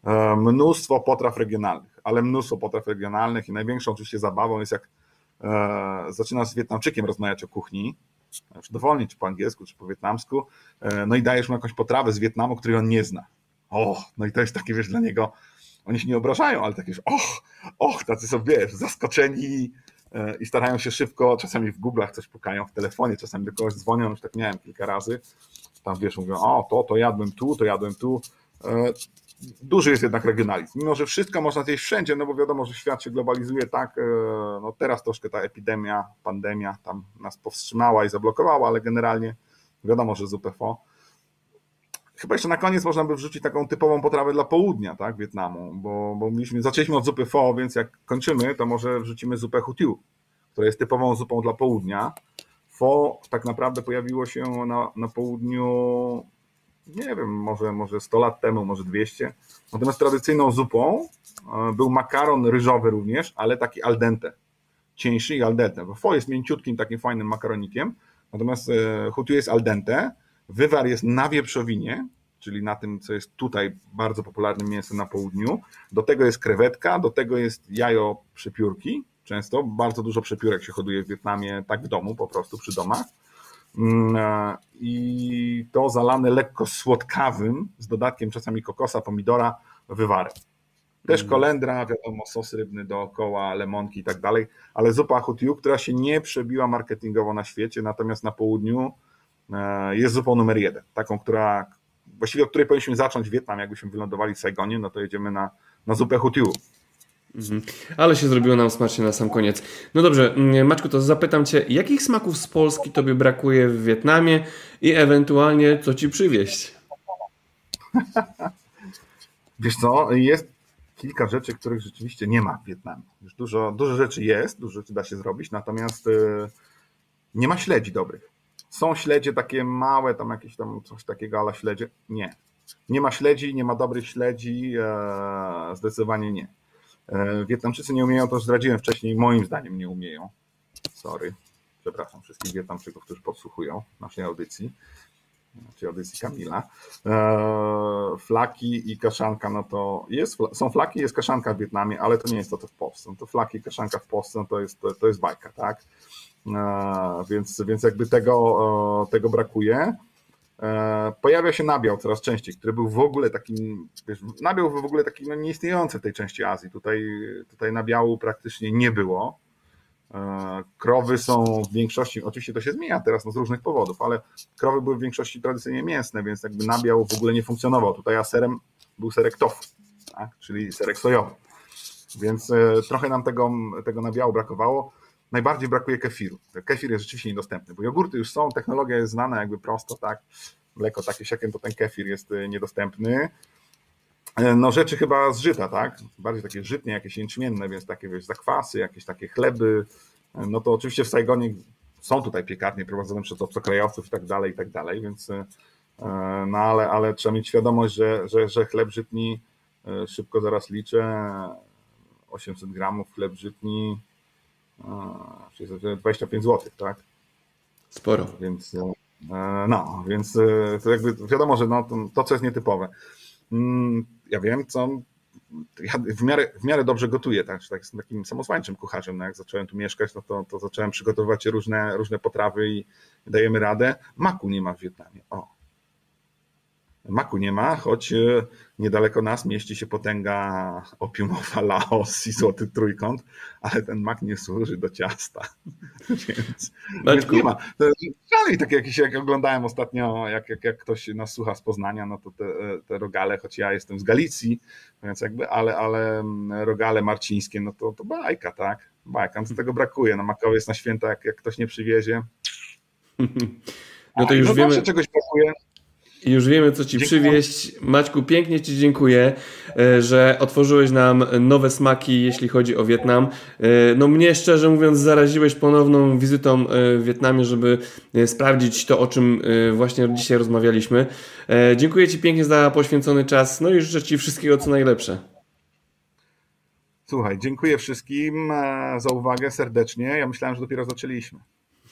E, mnóstwo potraw regionalnych, ale mnóstwo potraw regionalnych i największą oczywiście zabawą jest jak e, zaczynasz z Wietnamczykiem rozmawiać o kuchni, już dowolnie, czy po angielsku, czy po wietnamsku, e, no i dajesz mu jakąś potrawę z Wietnamu, której on nie zna. O, no i to jest takie, wiesz, dla niego oni się nie obrażają, ale takie, że och, och, tacy są, wiesz, zaskoczeni e, i starają się szybko, czasami w Google'ach coś pukają, w telefonie, czasami do kogoś dzwonią, już tak miałem kilka razy, tam wiesz, mówią, o, to, to jadłem tu, to jadłem tu. Duży jest jednak regionalizm, mimo że wszystko można zjeść wszędzie, no bo wiadomo, że świat się globalizuje tak, e, no teraz troszkę ta epidemia, pandemia tam nas powstrzymała i zablokowała, ale generalnie wiadomo, że z UPFO Chyba jeszcze na koniec można by wrzucić taką typową potrawę dla południa, tak, Wietnamu, bo, bo mieliśmy, zaczęliśmy od zupy pho, więc jak kończymy, to może wrzucimy zupę hutiu, która jest typową zupą dla południa. Pho tak naprawdę pojawiło się na, na południu, nie wiem, może, może 100 lat temu, może 200. Natomiast tradycyjną zupą e, był makaron ryżowy również, ale taki al dente, cieńszy i al dente. Bo pho jest mięciutkim, takim fajnym makaronikiem, natomiast e, hutiu jest al dente, Wywar jest na wieprzowinie, czyli na tym, co jest tutaj bardzo popularnym mięsem na południu. Do tego jest krewetka, do tego jest jajo przepiórki, często. Bardzo dużo przepiórek się hoduje w Wietnamie, tak w domu po prostu, przy domach. Mm, e, I to zalane lekko słodkawym, z dodatkiem czasami kokosa, pomidora, wywarem. Też mm. kolendra, wiadomo, sos rybny dookoła, lemonki i tak dalej, ale zupa hutiu, która się nie przebiła marketingowo na świecie, natomiast na południu E, jest zupą numer jeden. Taką, która właściwie od której powinniśmy zacząć Wietnam, jakbyśmy wylądowali w Saigonie, no to jedziemy na, na zupę hutiu. Mhm. Ale się zrobiło nam smacznie na sam koniec. No dobrze, mm, Maczku, to zapytam Cię, jakich smaków z Polski Tobie brakuje w Wietnamie i ewentualnie co Ci przywieźć? Wiesz co, jest kilka rzeczy, których rzeczywiście nie ma w Wietnamie. Już dużo, dużo rzeczy jest, dużo rzeczy da się zrobić, natomiast e, nie ma śledzi dobrych. Są śledzie takie małe, tam jakieś tam coś takiego, ale śledzie nie. Nie ma śledzi, nie ma dobrych śledzi, e, zdecydowanie nie. E, Wietnamczycy nie umieją, to zdradziłem wcześniej, moim zdaniem nie umieją. Sorry, przepraszam wszystkich Wietnamczyków, którzy podsłuchują naszej audycji, czy audycji Kamila. E, Flaki i kaszanka, no to jest, są flaki, jest kaszanka w Wietnamie, ale to nie jest to, co w Polsce. No to flaki i kaszanka w Polsce, no to jest, to, to jest bajka, tak? Więc, więc jakby tego, tego brakuje. E, pojawia się nabiał coraz częściej, który był w ogóle takim, wiesz, nabiał był w ogóle taki no, nieistniejący w tej części Azji. Tutaj, tutaj nabiału praktycznie nie było. E, krowy są w większości, oczywiście to się zmienia teraz no, z różnych powodów, ale krowy były w większości tradycyjnie mięsne, więc jakby nabiał w ogóle nie funkcjonował. Tutaj a serem był serek tofu, tak? czyli serek sojowy. Więc e, trochę nam tego, tego nabiału brakowało. Najbardziej brakuje kefiru. Kefir jest rzeczywiście niedostępny, bo jogurty już są, technologia jest znana jakby prosto, tak? Mleko takie siakiem, to ten kefir jest y, niedostępny. E, no rzeczy chyba z żyta, tak? Bardziej takie żytnie, jakieś jęczmienne, więc takie wiesz, zakwasy, jakieś takie chleby. E, no to oczywiście w Saigonie są tutaj piekarnie prowadzone przez obcokrajowców i tak dalej, i tak dalej, więc e, no ale, ale trzeba mieć świadomość, że, że, że chleb żytni szybko zaraz liczę 800 gramów chleb żytni czyli 25 zł, tak? Sporo. Więc e, no, więc e, to jakby wiadomo, że no, to, to co jest nietypowe. Mm, ja wiem, co ja w miarę, w miarę dobrze gotuję, tak, tak jestem takim samoswańczym kucharzem. No jak zacząłem tu mieszkać, no to, to zacząłem przygotowywać różne, różne potrawy i dajemy radę. Maku nie ma w Wietnamie. O, Maku nie ma, choć e, niedaleko nas mieści się potęga opiumowa Laos i Złoty Trójkąt, ale ten mak nie służy do ciasta. Więc, więc nie ma. Dalej jakieś, jak oglądałem ostatnio, jak, jak, jak ktoś nas słucha z Poznania, no to te, te rogale, choć ja jestem z Galicji, więc jakby, ale, ale mm, rogale marcińskie, no to, to bajka, tak? Bajka, no tego brakuje. No makowy jest na święta, jak, jak ktoś nie przywiezie. No to już no wiemy. czegoś brakuje. Już wiemy, co ci Dziękuję. przywieźć. Maćku, pięknie ci dziękuję, e, że otworzyłeś nam nowe smaki, jeśli chodzi o Wietnam. E, no mnie, szczerze mówiąc, zaraziłeś ponowną wizytą e, w Wietnamie, żeby sprawdzić to, o czym właśnie dzisiaj rozmawialiśmy. Dziękuję ci pięknie za poświęcony czas, no i życzę ci wszystkiego, co najlepsze. Słuchaj, dziękuję wszystkim za uwagę serdecznie. Ja myślałem, że dopiero zaczęliśmy.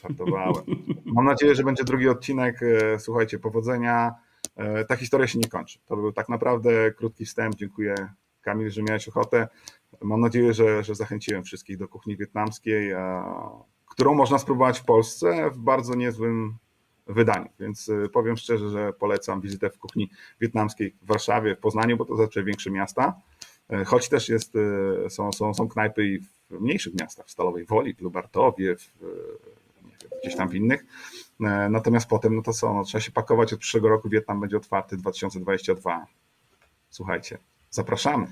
Żartowałem. Mam nadzieję, że będzie drugi odcinek. E, słuchajcie, powodzenia. E, ta historia się nie kończy. To był tak naprawdę krótki wstęp. Dziękuję Kamil, że miałeś ochotę. Mam nadzieję, że, że zachęciłem wszystkich do kuchni wietnamskiej, e, którą można spróbować w Polsce w bardzo niezłym wydaniu. Więc powiem szczerze, że polecam wizytę w kuchni wietnamskiej w Warszawie, w Poznaniu, bo to znaczy większe miasta. Choć też jest, są, są, są knajpy i w mniejszych miastach, w Stalowej Woli, w Lubartowie, w gdzieś tam w innych. E, natomiast potem, no to co, no, trzeba się pakować od przyszłego roku, Wietnam będzie otwarty 2022. Słuchajcie, zapraszamy.